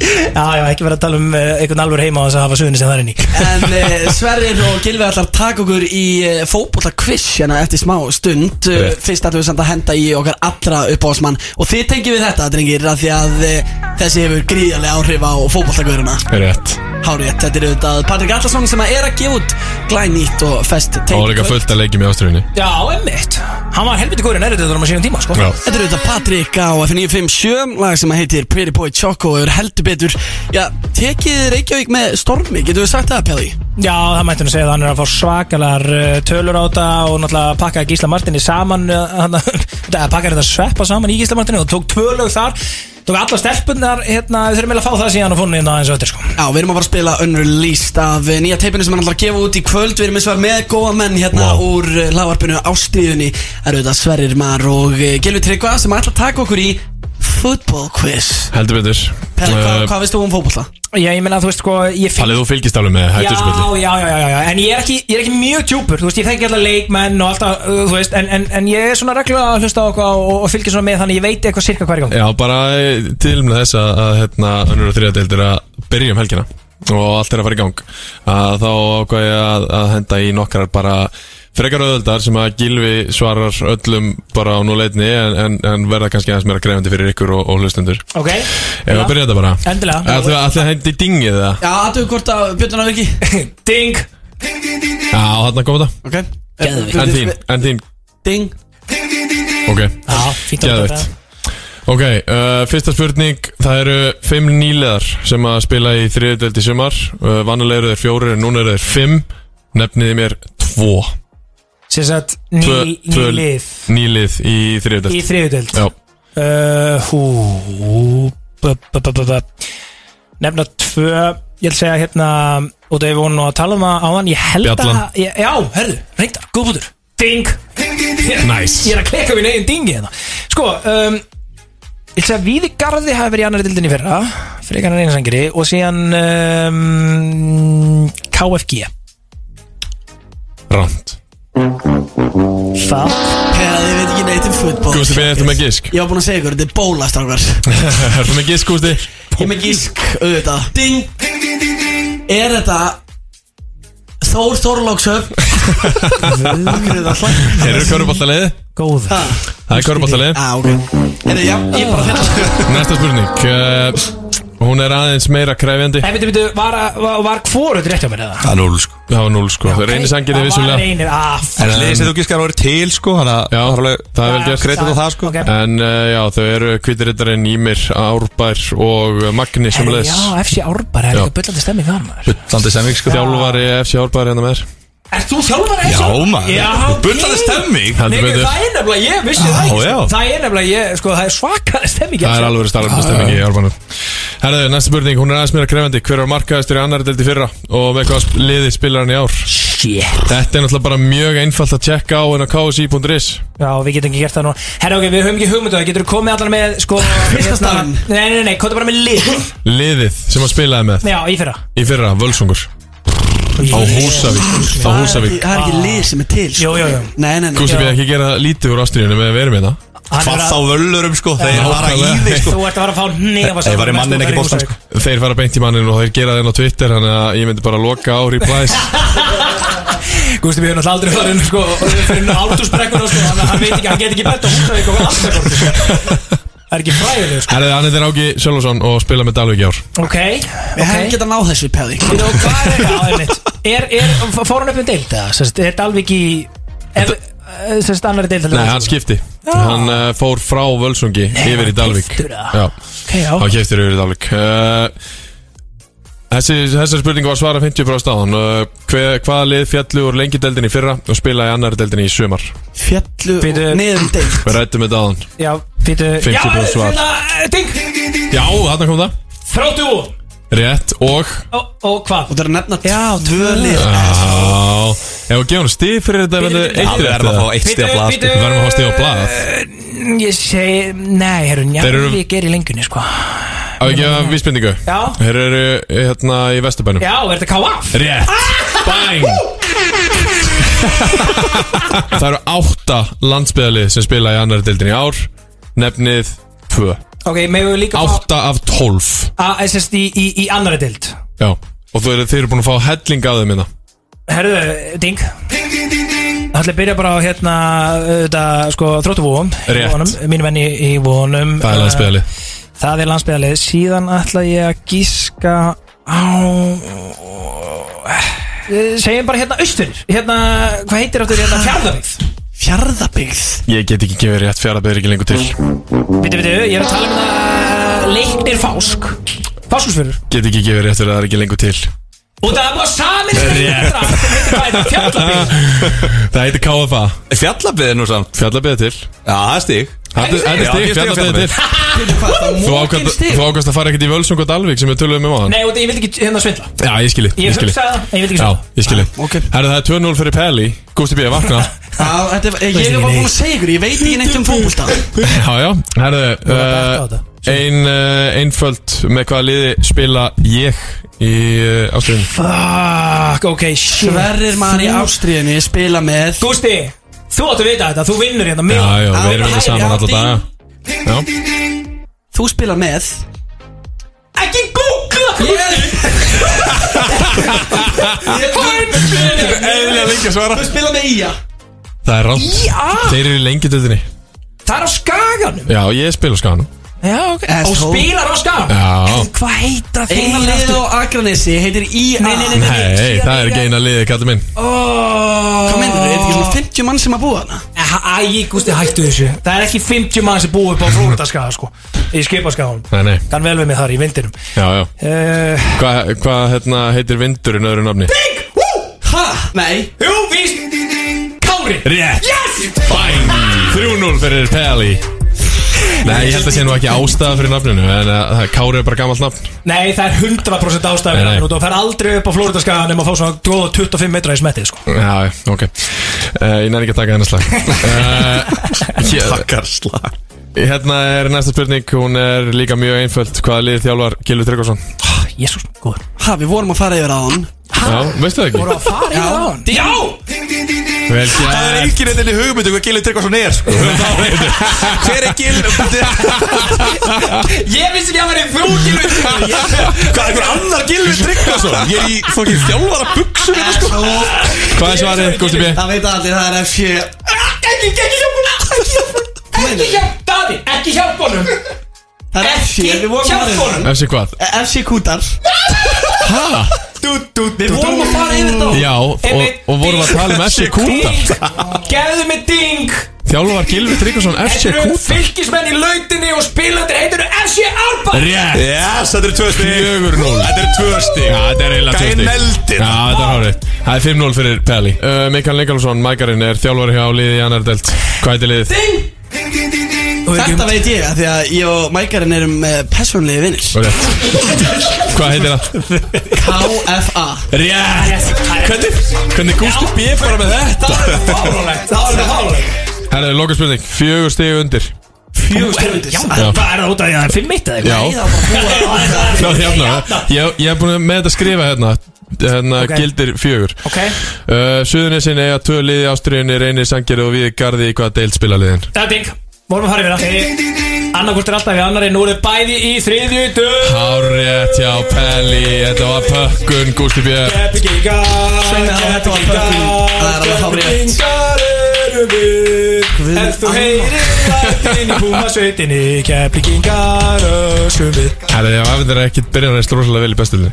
Já, já, ekki verið að tala um uh, einhvern alveg heima á þess að hafa suðunni sem það er inn í En uh, Sverrir og Gilvi ætlar að taka okkur í uh, fótbolta quiz hérna eftir smá stund. Uh, Rétt. Fyrst ætlum við samt að henda í okkar allra uppáhalsmann Og þið tengjum við þetta, drengir, af því að uh, þessi hefur gríðarlega áhrif á fótboltagöruna. Er rétt Hárið, þetta er auðvitað Patrik Allarsson sem er að gefa út glænýtt og fest Og líka fullt að leikja með ástriðinni Já, emmitt Hann var helviti góður en errið þetta á sínum tíma, sko. Já. Þetta er auðvitað Patrik á F957 lag sem heitir Pretty Boy Choco og er heldur betur. Já, tekið Reykjavík með stormi, getur við sagt það, Pelli? Já, það mætti nú segja að hann er að fá svakalar uh, tölur á þetta og náttúrulega pakkaði Gísla Martini saman uh, hann, pakkaði þetta sveppa saman í Gísla Martini og tók tvö lög þar tók alla stelpunar, hérna, við þurfum eiginlega að fá það síðan og fónu hérna eins og þetta sko. Já, við erum að fara að spila Unreleased af eh, nýja teipinu sem hann ætlar að gefa út í kvöld. Við erum eins og með góða menn hérna Wow. úr lagvarpinu Ástriðunni Það eru þetta Sverrir Mar og uh, Gilvi Tryggva sem ætla að taka okkur í Football quiz. Heldur betur. Pelli, hvað, Eh, hvað veist þú um fótbolla? Já, ég meina, þú veist sko, ég finn Pallið þú fylgist alveg með Já, hætturspilli já, já, já, já, en ég er ekki, ég er ekki mjög djúpur, þú veist, ég þekki alltaf leikmenn og alltaf, uh, þú veist, en, en, en ég er svona reglulega að hlusta á okkur og, og fylgja svona með þannig ég veit eitthvað sirka hver gang. Já, bara eh, til með þess að, að hérna, önnur og þriða deildir að byrja um helgina og allt er að fara í gang. Að þá ákvað ég að, að henda í nokkrar bara frekar auðvöldar sem að Gilvi svarar öllum bara á núleitni en, en, en verða kannski aðeins meira krefandi fyrir ykkur og, og hlustendur. Ok, Ef við að byrja þetta bara. Endilega. Að hendi dingið það? Já, aðtöðu hvort að Björn að virki ding. Já, þarna kom þetta. Ok. Geðveikt. En þín, en þín, Ding. Ok. Já, fínt að Geðveikt. Ok, uh, fyrsta spurning. Það eru fimm nýleðar sem að spila í þriðudeld í sumar. Uh, Vannulega eru þeir fjórir en núna eru þeir fimm. Nefniði mér tvo Sér sagt, ný, Tvö- ný tvö- lið. Nýlið í þriðudeld í þriðudöld uh, Hú bu, bu, bu, bu, bu. Nefna tvö Ég vil segja hérna Og það er nú að tala um að á hann Ég held Bjallan. að ég, Já, herðu, reyndar, góð bútur Ding Nice. Ég er að kleka við negin dingi hérna. Sko, um Ég vil segja að Víði Garði hafi verið í annari dildinni í fyrra Frekar en einasangri Og síðan um, KFG rand Það Peða, ég veit ekki neitt um fútból Gústi, beðið eftir með gisk Ég var búin að segja ykkur, þetta er bóla, strákar Ertu með gisk, Gústi? Ég er með gísk, auðvitað. Ding Er þetta Þór Þorlókshöf Akkur er það hlæg Þeir eru köruboltaliði Góð Það er köruboltaliði Á, ok. Er það, já, ég er bara finna. Næsta spurning. Uh, Hún er aðeins meira kræfjandi Nei, veitu, veitu, var, var, var hvorut rétt hjá mér eða? Það er núl sko. Það var núl sko. Reynisangir er Það var vissulega reynir, ah, En liðið þú gískar að vera til sko Þannig að Já, það er alveg það er vel gert. Kredit á það sko. Ok. En uh, já, þau eru kvítirittarinn Ímir, Árbær og Magni sem Herri, leðs Já, FC Árbar, það er eitthvað byllandi stemming þar maður. Bullandi semvík sko. Þjálfari FC Árbær hérna með þér Ert þú þjálfari Já, þessu? maður. Já, Bullandi stemming. Nei, það er nefnilega, ég vissi það ekki Já, sko. já. Það er nefnilega, ég, sko, það er svakalega stemming Það er alveg starfandi stemmingi í árbænum Herðu, næsta spurning, hún er aðeins meira krefandi Hver var markaðistur í annari deldi fyrra? Og með hvað liði spilar hann í ár? Shit. Þetta er náttúrulega bara mjög einfalt að tjekka á en á ksi.is Já, við getum ekki gert það nú. Herra, ok, við höfum ekki hugmyndu Getur þú komið allan með, sko hérna-. Nei, nei, nei, komið bara með lið. Liðið sem hann spilaði með. Já, í fyrra. Í fyrra, Völsungur Á Húsavík. Á Húsavík. Það er ekki lið sem er til sko. Jú, jú, jú. Nei, nei, nei. Gústi við ekki gera lítið úr ástriðinu með að vera með það. Hann Hvað er þá að- völlurum sko Þeir fara í nákvæmlega. þig sko. Þú ert að fara að fá nefa Ég var í mannin ekki bóstan sko Þeir fara beint í mannin og þeir gera það inn á Twitter Þannig að ég myndi bara loka á replies. Gústi, við höfum náttúrulega aldrei farið inn, sko fyrir átusbrekkuna, sko Þannig að hann veit ekki, hann get ekki bætt á húsavík og alltaf sko. Er ekki fræðileg, sko. Herðu, hann er Ági Sjölvason og spila með Dalvik í ár. Ok, Við hefum ok. getað náð þessu Pelli Þú veist, hvað er það, einmitt. Er, er, fór hann upp um deild, eða? Sest, Er Dalvik í ef, eh, Sest, annari deild Nei, hann skipti. Hann uh, fór frá Völsungi yfir í Dalvik. keyptur það? Já, Ok, já. Hann keftir yfir í Dalvik. Uh, Þessi, þessar spurningu var svara 50 frá staðan hver, Hvaða lið fjallu úr lengi deildinni í fyrra og spilaði í annari deildinni í sumar? Fjallu og niður deild. Við rættum þetta aðan Já, fyrir 50% svar. Já, ding. Já, þarna kom það. Þráttu Rétt og? Og, og hvað? Og það er að nefna Já, tvö lið. Já. Ef við gefum stíð fyrir þetta verður eitt Við rétt erum að eða? fá eitt stíð að blað sko. Við verðum að fá stíð á blað. Ég segi, nei, herru, Þeir eru- Njarvík er í lengjunni, sko Á ekki að vísbendingu. Já. Þeir eru hérna í Vesturbænum. Já, er þetta KF? Rétt. Bang. Það eru átta landsbyðalið sem spila í annari deildinni í ár. Nefnið tvö. Ok, megum við líka fá Átta af tólf. Að SSD í, í, í annari dild Já. Og þú eru, þeir eru búin að fá helling að þeim minna Herðu, ding. Það ætla að byrja bara á hérna þetta, sko, þróttuvóum Rétt. Mínu venni í vónum Það er landsbyðalið Það er landsbyðalið Síðan ætla ég að gíska á Eh, Segjum bara hérna austur Hérna, hvað heitir áttur hérna? Fjárðarvíð Fjarðabyggð? Ég get ekki gefið rétt fjaraðbyður ekki lengur til. Vitu, vitu, ég er að tala um það Leiknir Fásk. Fáskusfjörður Get ekki gefið rétt það er ekki lengur til Og það var samin sem heitir hvað er það fjárðarvíð Það heitir KFA Fjallabiði nú samt. Fjallabýða til. Já, það er Þetta þetta er Já, stig á fjallabýða til. Þú ákvæmst að fara ekkert í Völsung og Dalvik sem við töluðum um á hann Nei, það- ég vil ekki hérna svindla. Já, ég skilji, Ég hugsaði það, en ég vil ekki Já, svindla. ég skilji. Ok. Herru, það er 2-0 fyrir Peli. Gústi B. vakna. Já, þetta er- Ég er bara búin að segja ykkur Ég veit ekki neitt um fókbúlstað Ein uh, einföld með hvaða liði spila ég í uh, ástriðinu Fuck, ok, shit. Sverrir Mari Ástriðinni spila með Gústi, þú áttu að vita þetta, þú vinnur hérna mig Já, já, við erum ekki saman alltaf daga. Já, Þú spila með Ekki googla Þú spila með Ía. Það er rámt Já. Þeir eru í lengi döldinni Það er á skaganum. Já, ég spila á skanum Já, ok. Og spilar á Já. Hvað heita þeir Eina lið á Akranesi heitir Ía Nei, nei, nei, nei. Nei, það er ekki eina liði, kallið minn. Hvað mennir þau? Er þetta ekki svona 50 mann sem að búa hana? Æ, Gústi, hættu þessu. Það er ekki 50 mann sem búið upp á Flóridaskaga, sko Í skipaskaganum Nei, nei, Kann vel við mig þar í vindinum. Já, já. Uh, Hvað hva, hérna, heitir vindurinn öðru nafni? Ha? Nei. Jú, víst Kári. Rétt. Yes! Bang 3-0 fyrir Peli Nei, ég held að sé nú ekki ástæða fyrir nafninu En uh, það- Kári er bara gammalt nafn. Nei, það er 100% ástæður Nei, nei. Og þú fer aldrei upp á Flóridaskaga Nefn að fá svona góða 25 metra í smettið, sko. Já, ok. Uh, Ég næri ekki að taka hennar slag. Uh, Takkar slag Hérna er næsta spurning Hún er líka mjög einföld Hvaða lið þjálfar Gilvi Tryggvason? Jésús, góður Ha, við vorum að fara yfir á hann Já, veistu það ekki? Voru að fara það á hann? Já Vel Það er gert enginn eitthvað hugmyndu hvað Gilvi Tryggvason er sko. Hver er Gilvi Ég vissi ekki að vera í þjókinu Hvað er einhver annar Gilvi Tryggvason Ég er í fokkin þjálfara buksum hérna, sko. Hvað er svarið, Gusti B? Það veit allir, það er FC Ekki, ekki hjálp honum Ekki hjálp, Daði, ekki hjálp honum. Það er FC, Ekki við vorum að hjálp honum. FC hvað? á FC Kútar. Hæ? Við vorum að fara yfir þetta. Á Já, og, og vorum að tala um FC Kúta Ding. Gefðu mig ding Þjálfar Gilvi Tryggvason FC Þetta eru Kúta. Fylgismenn í lautinni og spilandir heitir FC Alba Rétt. Yes, þetta er tvö stig. Fjögur núll. Þetta er tvö stig. Já, þetta er eiginlega Gæinn tvö stig. negldi Já, þetta er hárið Það er 5-0 fyrir Pelli. Uh, Mikael Nikolsson, Mækarinn, er þjálfari hjá liði í annar delt Hvað heitir liðið? Þetta veit ég, af því að ég og Mækarinn erum uh, personlegi vinnir rétt Hvað heitir það? KFA Rétt. Hvernig, hvernig gústu B bara með þetta? Það var fáránlegt Herra, loka spurning Fjögur stigi undir. Fjögur stjórnundis Já, það er út af því að það er 5-1 eða Já. eitthvað því hérna. Ég, ég er búin með þetta að skrifa hérna. Hérna Ok. gildir fjögur. Ok, uh, Suðunissin eiga tvö liði ástriðinni Reynir Sangeri og við Garði í hvaða deild spila liðin? Það er ding Vorum að fara yfir það Annarkvort er alltaf í annari Nú er þið bæði í þriðju dög Hárétt hjá Pelli Þetta var pökkun Gústi B Keppigingar Sveinu, þetta var pökkun. Það erum við Ef þú heyrir lætin í húmasveitinni Keppigingar öskum við. Herra, ég afhendur ekki byrjan að rosalega vel í bestulinni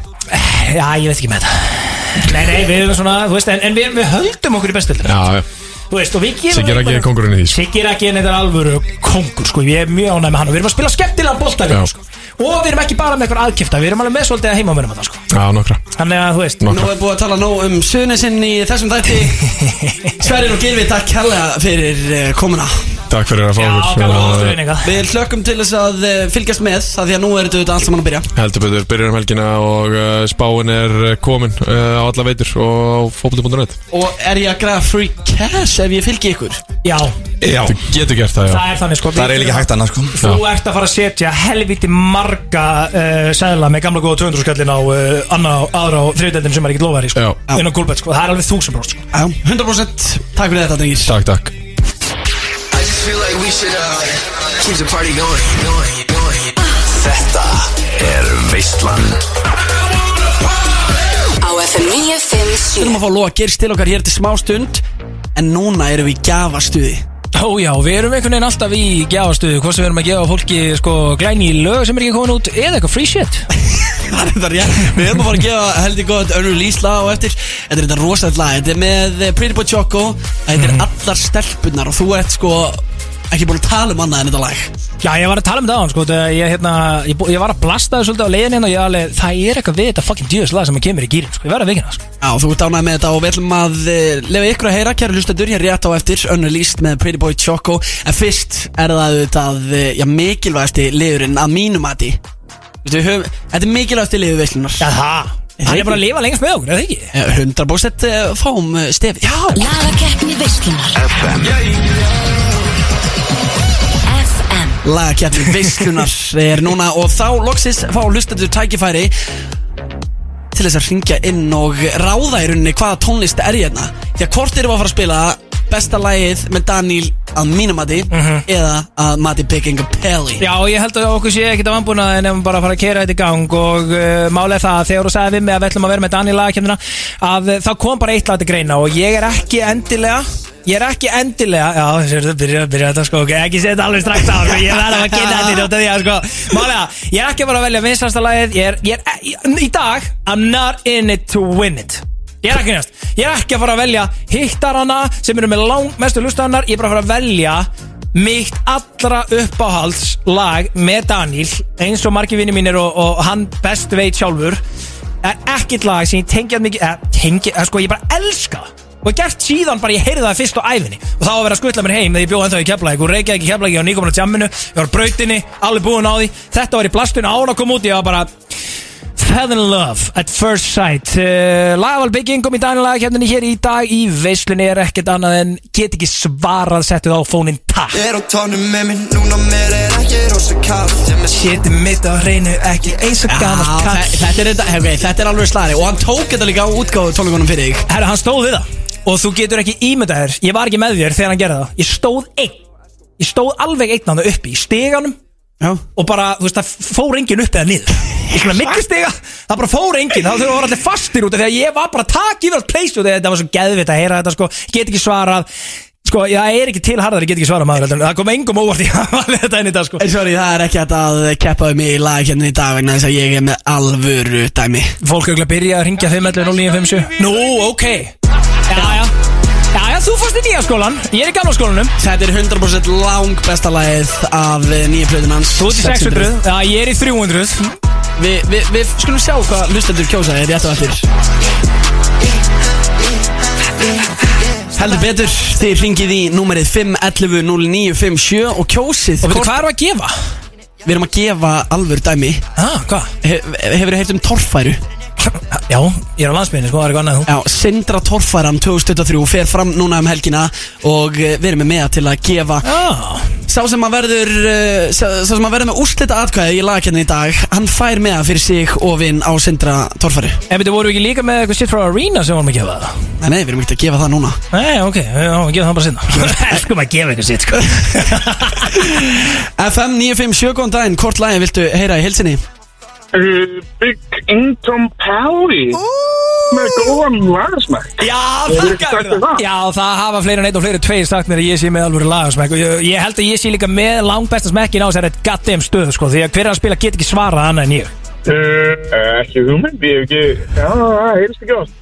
Já, ég veit ekki með þetta Nei, nei, við erum svona, þú veist, en, en við, við höldum okkur í bestöldinu Já, já. Þú veist, og við gerum Siggi er ekki bara- kongurinn í því sko. Siggi er ekki þetta er alvöru kongur, sko. Ég er mjög ánægð með hann og við erum að spila skemmtilega bolta Já. líka, sko Og við erum ekki bara með eitthvað aðkifta Við erum alveg með svolítið að heima með þetta, sko. Já, nokkra. Þannig að, þú veist. Nú er búið að tala nóg um Suðunisinn í þessum þætti. Sverrir og Gilvi, takk kærlega fyrir uh, komuna. Takk fyrir að fá Já, okkur. gaman að Uh, ástu vinninga Við hlökkum til þess að uh, fylgjast með Það því að nú er þetta allt saman að byrja. Heldur betur, byrjar um helgina og uh, spáin er uh, komin uh, á alla veitur og fókbalti.net Og er ég að græða free cash ef ég fylgi ykkur? Já, Já Þú getur gert það, já. Það er þannig, sko. Það er eiginlega ekki hægt annars sko. Þú ert að fara að setja helviti marga uh, sæðla með gamla góða 200 skallin á uh, anna, aðra á þriðdeldin sem er ekki lofaði, sko. Já. Inn á gulbett, sko, það er alveg þúsund bróst, sko. Já, 100% Takk fyrir þetta, drengir Takk, takk. I just feel like we should uh, keep the party going, going, going. Þetta er Veistland Á FM 957 Við erum að fá Lóa Geirs til okkar hér til smá stund En núna erum við í gjafastuði Ó já, við erum einhvern veginn alltaf í gjafastuðu Hvort sem við erum að gefa fólki sko glæni í lög sem er ekki komin út Eða eitthvað free shit. Það er þetta rétt. Við erum að fara að gefa heldur gott unrelease lag og eftir. Þetta er þetta rosalegt lag. Þetta er með eh, Pretty Boy Choco. Þetta er allar stelpunar og þú ert sko ekki búin að tala um annað en þetta lag. Já, ég var að tala um það á hann sko ég, hérna, ég, bú- ég var að blasta það svolítið á leiðin hérna og ég alveg, það er eitthvað við þetta fucking djöðs lag sem að kemur í gýrin sko, ég verði að vikina sko. Já, þú ert ánægð með þetta og við ætlum að uh, lefa ykkur að heyra, kæru hlustendur, hér rétt á eftir unreleased með Pretty Boy Choco. En fyrst er það auðvitað, uh, já, mikilvægasti liðurinn að mínum að því þetta er mikilvægasti liður veislunar. Já, það, hann er bara að lifa lengst með okkur, eða ekki? 100% uh, fáum uh, stefið Já, Lagakeppni veislunar. FM FM lagakjarni veislunar er núna og þá loksis fá hlustendur tækifæri til þess að ringja inn og ráða í rauninni hvaða tónlist er hérna. Því að hvort erum við að fara að spila besta lagið með Daniel að mínum mati eða að mati Picking a Pelli Já, ég held að okkur sé ekkit en ef við bara að fara að kera þetta í gang og uh, málega það að þegar þú sagði við mig að við ætlum að vera með Daniel lagakemna að uh, þá kom bara eitt lag til greina og ég er ekki endilega Ég er ekki endilega, já, þessi, byrja, byrja þetta sko, ok, ekki setja alveg strax á, sko, ég verð að kynna þetta í njóta því að, sko, málega, ég er ekki bara að velja vinstasta lagið, ég er, ég er, ég, í dag, I'm not in it to win it. Ég er ekki næst, ég er ekki að fara að velja hittarana sem eru með lang mestu lustanar, ég er bara að fara að velja mitt allra uppáhalds lag með Daniel, eins og margir vinni mínir og, og hann best veit sjálfur, er ekkert lag sem ég tengjað mikið, eða tengjað, sko, ég bara elska það og gert síðan bara ég heyrði það fyrst á æfinni og þá var verið að skutla mér heim þegar ég bjóð ennþá í keflæk og reykjaði ekki keflæk, ég var nýkomin á tjamminu ég var á brautinni, alveg búin á því. Þetta var í blastinu án að koma út ég var bara Fell in love at first sight. Uh, Lagaval bygging kom í dænilega kemdini hér í dag í veislunni er ekkert annað en get ekki svarað settuð á fónin takk. Er á tónum með mér, núna mér er ekki rosa með Séti mitt á hreinu ekki eins og þe- kall þetta er, þetta, okay, þetta er alveg slari og hann tók þetta líka á útgáðu tónleikunum fyrir þig. Herra, hann stóð við það Og þú getur ekki ímyndað þér Ég var ekki með þér þegar hann gerði það. Ég stóð einn. Ég stóð alveg einn hann uppi Í steganum Já. Og bara, þú veist, það fór enginn upp eða niður. Í svona millistega Það bara fór enginn. Það þurfa að vera allir fastir út af Því að ég var bara að taka yfir allt place Og þetta var svo geðvitt að heyra þetta sko. Get ekki svarað. Sko, ég er ekki til harðar Ég get ekki svarað maður heldur. En Það kom engum óvart í þetta inn í dag sko. En sorry, það er ekki hægt að keppa um í lagakjarni í dag vegna þess að ég er með alvöru dæmi. Fólk auðvitað byrja að ringja 511 0957 Nú, ok þú fórst í nýja skólan, ég er í gamla skólanum. Þetta er 100% lang besta lagið af eh, nýja plöðun hans. Þú ert í 600, já ég er í 300 Vi, vi, Við skulum sjá hvað lustendur kjósa er rétt og eftir. Heldur betur, þið ringið í númerið 511 0957 og kjósið Og veitu hvað erum við að gefa? Við erum að gefa alvör dæmi. Ah, hvað? He, Hefur þið heilt um torfæru? Já, ég er á landsbyrni, sko, það er eitthvað annað þú. Já, Sindra Torfæran 2023 fer fram núna um helgina og eh, við erum með með til að gefa Já, Sá sem að verður uh, sá, sá sem að verður með úrslita atkvæði í lagakenninu í dag Hann fær með fyrir sig og vinn á Sindra Torfæru. En veitu, voru við ekki líka með eitthvað shit frá Arena sem vorum að gefa það? Nei, nei, við erum ekki að gefa það núna. Nei, ok, já, við gefum það bara sinna Elskum að gefa eitthvað shit, sko. FM 957, góðan daginn, hvort lagi viltu heyra í hilsinni? Uh, Big Income Pally með góðan lagasmæk Já, þakka það? Já, það hafa fleiri en einn og fleiri tveir sagt mér að ég sé með alveg lagasmekk. Og ég, ég held að ég sé líka með langbesta smekkin á þessari goddamn stöð, sko því að hver er að spila get ekki svarað annað en ég. Uh, Ekki hugmynd, ég hef ekki Já, það heyrst ekki ást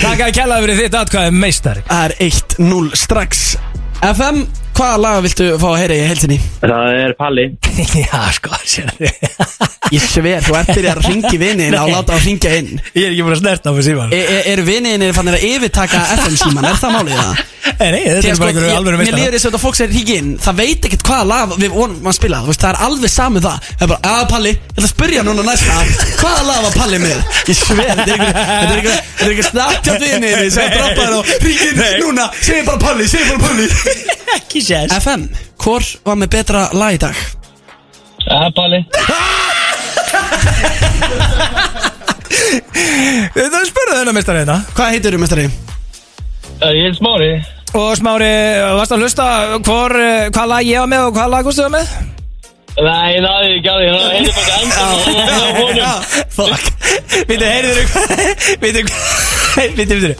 Takk að kella fyrir þitt atkvæði meistari. Það er 1-0 strax FM, hvaða laga viltu fá að heyra í hilsinni? Það er Palli. Já, sko, Ég sver, þú ert byrjað að ringi vinnin og láta að ringja inn. Ég er ekki búin að snerta á fyrir síman E- e- Eru vinninir fannir að yfirtaka FM síman, er það málið það? Nei, þetta Því er bara sko, einhverju alveg Mér líður þess að þetta fólk sem ringi inn Það veit ekkert hvaða lag við vonum að spila veist, Það er alveg saman það. Það er bara, að Palli, að spyrja núna næsta. Hvaða lag var Palli með? Ég sver, þetta er einhver Þetta er einhver, þetta er einhver sér FM, hvor var með betra lag í dag? Það er Palli Það spurðu þennan meistari þetta Hvað heitir þú, mestari? Ég er Smári. Og Smári, varst að hlusta hvor, eh, hvað lag ég var með og hvað lag Gústu var með? Nei, ég náði ekki að því. Það er bara enda Fuck. Býttu, heyrðu þér Býttu, býttu, býttu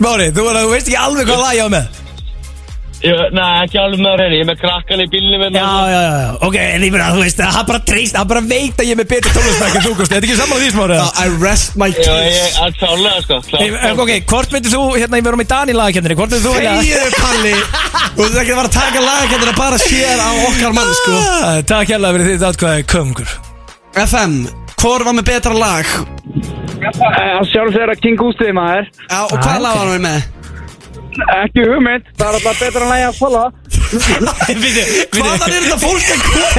Smári, þú, þú veist ekki alveg hvað lag ég var með Nei, ekki alveg með það Ég er með krakkan í bílnum hérna. Já, já, já, já, ok, en ég meina, þú veist, hann bara treyst, hann bara veit að ég er með betur tónlistmæk en þú, Gústi, þetta er ekki saman því, Smári? I rest my Já, case. ég er klálega sko Hey, klár- Ok, hvort myndir þú, hérna, ég verðum í Dan í lagakendinni, hvort myndir þú vilja? Þegiðu Palli. Þú veist ekki að fara að taka lagakendina bara sér á okkar mann sko. Ah, Takk hérlega fyrir þitt atkvæði, kongur FM, hvor var með betra lag? Að sjálf þeirra King Gústi maður. Já, og hvað Ah, lag var hann með? Ekki hugmynd Það er alltaf betra en að ég að falla Hvaðan er þetta fólk að koma?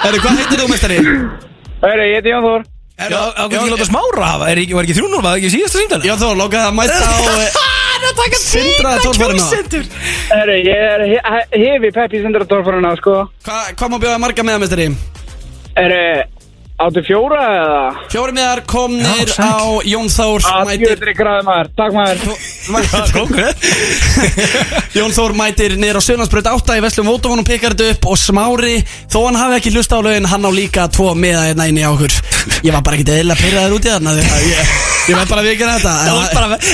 Herru, hvað heitir þú mestari? Hörru, ég heiti Jón Þór Já, ákveð ekki láta smára hafa, er ekki, var ekki þrjúnur, var það ekki síðasta síndali? Já, þú lókaði að mæta á Það að taka Sindra kjósendur Hörru, ég er he- hefi Peppi Sindradorfarina sko Hvað má bjóða marga með mestari? Hörru, áttu fjóra eða? Fjóri miðar komnir Já, sæll. á Jón Þór mætir skjöldri græði maður. Takk maður. Jón Þór mætir niður á Sjölandsbröð 8 í Veslum Vótavónum pikkar þetta upp og Smári þó hann hafi ekki hlusta á lögin hann á líka tvo miða hérna inn í okkur. Ég var bara ekki eðla pyrraður út í þarna því að ég, ég veit bara að við ekki þetta.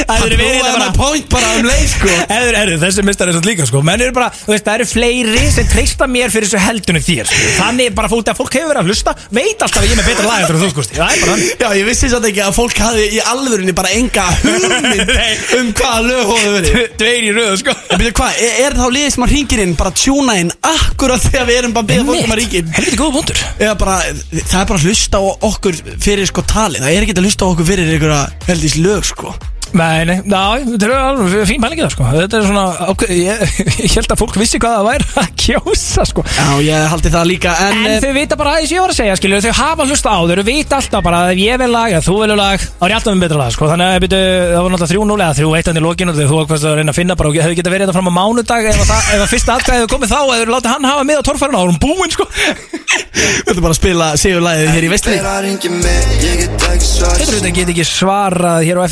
Það hefur verið þetta point bara um leið sko. Eður, eður, þessi mistar er svo líka sko. Menn eru bara, þú veist, það eru fleiri sem treysta mér fyrir þessu heldunum þér sko. Þannig bara fólk að fólk hefur verið að hlusta Veit alltaf að ég er með betra lag eftir þú sko Það er bara hann Já, ég vissi satt ekki að fólk hafi í alvörinni bara enga hugmynd um hvaða lög hóðu verið. Dveir í röðu sko. En byrju hvað, er, er þá liðið sem að ringir inn bara tjúna inn akkurat þegar við erum bara að beða fólk um að ringja inn? Helviti góða bara, það er bara að hlusta á okkur fyrir sko tali Það er ekki að hlusta á okkur fyrir einhverja heldís lög sko Nei, nei, ná, þetta er alveg fín pælingi það sko. Þetta er svona, ákveð, ég, ég held að fólk vissi hvað það væri að kjósa sko. Já, ég haldi það líka En, En en þau vita bara aðeins ég var að segja, skilur Þau hafa hlusta á, þau vita alltaf bara að ef ég vil lag, að þú vilja lag, þá er ég alltaf með betra lag, sko. Þannig að byrju, það var náttúrulega þrjú núlega, þrjú eitt hann í lokinu og þú ákvæmst að reyna að finna bara og hefði getað verið þetta fram á mánudag ef að, það, ef að fyrsta atkvæði hefði komið þá og hefur látið hann hafa með á torfærinu, þá er hún búinn, sko. Við ætlum bara að spila sigurlæðið hér í veistli Þetta er get ekki svarað hér á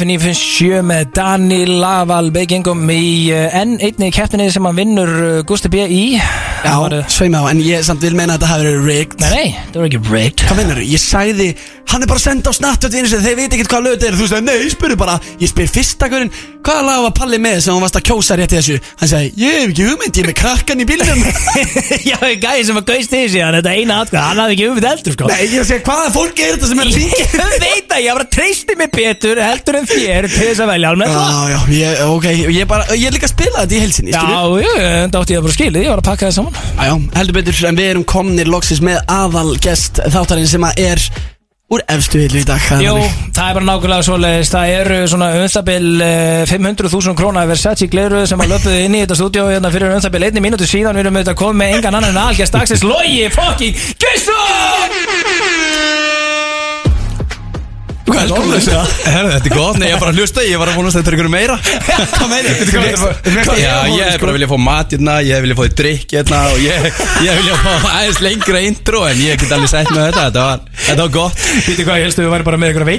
FN957 með Dani Laval Beikingum í uh, enn einni keppninni sem hann vinnur uh, Gusti B í. Já, sveimi á, en ég samt vil meina að þetta hafi verið rigged. Nei, nei, það var ekki rigged. Hvað meinar Ég sagði, hann er bara senda á Snapchat vinnu sinni, Þeir veit ekkert hvað lög þetta er. Þú sagði, nei, spurðu bara. Ég spyr fyrsta hverjum Hvaða lag var Palli með sem hann varst að kjósa rétt í þessu? Hann sagði, ég hef ekki hugmynd, ég er með krakkan í bílnum. Já, ég gæði sem að gauðst því síðan Þetta eina atkvæð, hann hafði ekki umvitt eldur sko. Nei, ég er þess að velja það. Já, já, ég, ok, ég, bara, ég er líka að spila þetta í helsinni, Já, skilju já, þetta átti ég að bara skilið, ég var að pakka það saman. Já, já, heldur betur, en við erum komnir loksins með aðal gest þáttarinn sem að er úr efstu hillu í dag það er Jú, þannig. það er bara nákvæmlega svoleiðis Það eru svona umþabil 500.000 króna Versace gleru sem að löpuðu inn í þetta stúdíu hérna fyrir umþabil einni mínútu síðan. Við erum auðvitað komið með engan annan en algjast dagsins. Logi Velkomin Herðu, þetta? er gott, nei ég er bara að hlusta, ég var að vonast að þetta er ykkur meira. Hvað meina Já, ég er bara að vilja fá mat hérna, ég vilja fá þið drikk hérna og ég, ég vilja fá aðeins lengra intro en ég get alveg sett með þetta, þetta var, þetta var gott. Vitið hvað, ég helstu við væri bara með hérna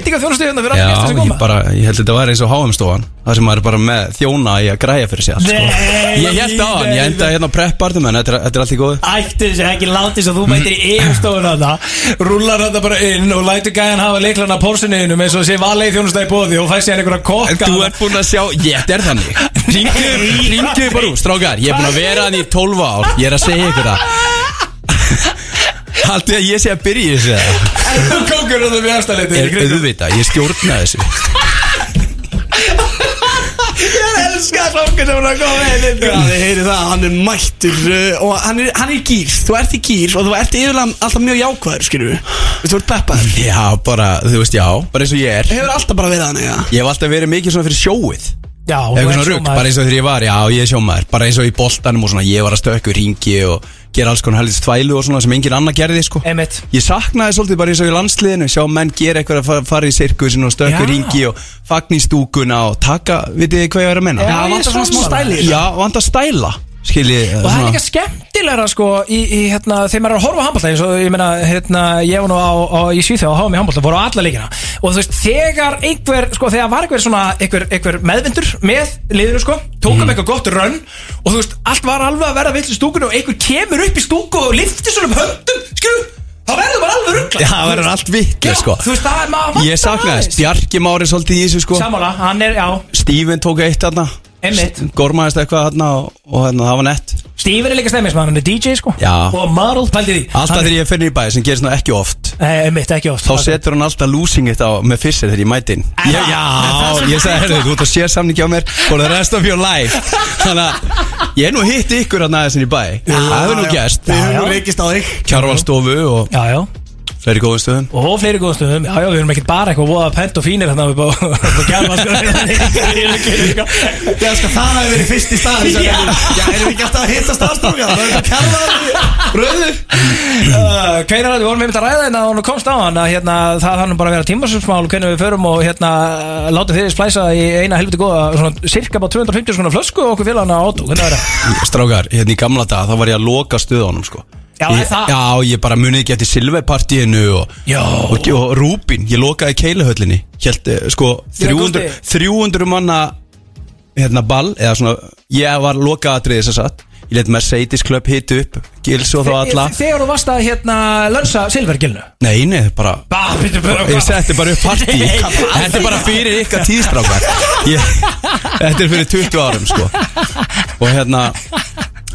allir sem ég koma. bara, ég held að þetta var eins og háumstofan Það sem maður er bara með þjóna í að græja fyrir sig allt, sko. Nei, Ég held á hann, ég enda hérna á preppartum en þetta er, þetta er allt í góðu. Ætti þessi ekki látið svo þú mætir í yfirstofun þarna Rúlar þetta bara inn og lætur gæjan hafa leiklana porsinuðinum eins og sé valegi þjónustæði bóði og fæ sér einhverja En kokka þú ert búinn að sjá, ég, þetta er þannig. Ringdu bara úr, strákar. Ég er búinn að vera hann í 12 ár. Ég er að segja ykkur það. Haldið að ég sé að byrja þessu eða? Kókur þetta við afstæðleiti Er auðvitað, ég stjórna þessu Ég kókur sem hún að koma með Já, þið heyri það, hann er mættur uh, og hann er, hann er í gýr, þú ert í gýr og þú ert yfirlega alltaf mjög jákvæður, skilju Þú ert peppaður. Já, bara, þú veist, já, bara eins og ég er. Hefur alltaf bara verið þannig, já Ég hef alltaf verið mikið svona fyrir sjóið. Já, þú Eitthvað ert svona rugg, sjómaður. bara eins og þegar ég var, já, ég er sjómaður. Bara eins og í boltanum og svona, ég var að stökku ringi og gera alls konar helðist þvælu og svona sem engin annar gerði, sko Einmitt. Ég saknaði svolítið bara eins og í landsliðinu Sjá menn gera eitthvað að fa- fara í sirkusin og stökku Já. ringi og fagn í stúkuna og taka, vitið þið hvað ég var að menna? Já, ég vantar svona smá sammála. stæli í Já, vant að stæla, skiljið Og það er líka skemmtilegra sko í, í hérna, þegar maður er að horfa á handbólta ég meina, hérna, ég var nú á, á í Svíþjóð og hafa mig handbólta, voru á alla leikina. Og þú veist, þegar einhver, sko, þegar var einhver svona, einhver, einhver meðvindur með liðinu, sko, tókum mm. eitthvað gott rönn og þú veist, allt var alveg að verða vill í stúkunni og einhver kemur upp í stúku og liftir svona um höndum, skilju þá verður maður alveg ruggla Já, það verður allt vitlega, sko. Þú veist, það er maður Ég saknaði þess, Bjarki Mári svolítið í þessu, sko. Sammála, hann er, já, Steven tók eitt Einmitt. Gormaðist eitthvað þarna og, og hérna, það var nett. Stephen er líka stemmismann, hann er DJ, sko. Já. og model, pældi því. Alltaf þegar ég finnir í bæði sem gerist nú ekki oft. Eh, Einmitt, ekki oft. Þá setur hann alltaf losing it á með fissir þegar ég mæti inn. Já, já, ég sagði, herðu, þú ert að sér samningi á mér For the rest of your life. Þannig að ég er nú hitt ykkur að næða sinni í bæ. Það hefur nú gerst. Við höfum nú leikist á þig. Kjarvalstofu og Já, já fleiri góðum stöðum? Og fleiri góðum stöðum, já já, við erum ekkert bara eitthvað voða pent og fínir hérna upp á gæma sko. Já, sko, það hefur verið fyrst í stað Já, erum við ekki alltaf að hitta staðstróka Það er þetta kærlega Röðu Hvernig að við vorum einmitt að ræða hérna og hún komst á hann að hérna það hann bara að vera tímarsumsmál hvernig við förum og hérna láta þeirri splæsa í eina helviti góða svona cirka bara 250 skona flösku og okkur félagana Já, ég? Já, ég bara munið ekki eftir Silvepartíinu og, og, og Rúbin, ég lokaði keilahöllinni Hjælt, sko, 300, Gústi. 300 manna hérna ball, eða svona ég var lokaðatrið þess að satt ég let Mercedes Club hit upp Gils og þá alla. Þegar þú varst að hérna lönsa silvergilnu Nei, nei, bara Bah, býttu bara Ég setti bara upp partí. Þetta er bara fyrir ykkar tíðstrákar. Ég, Þetta er fyrir 20 árum sko. Og hérna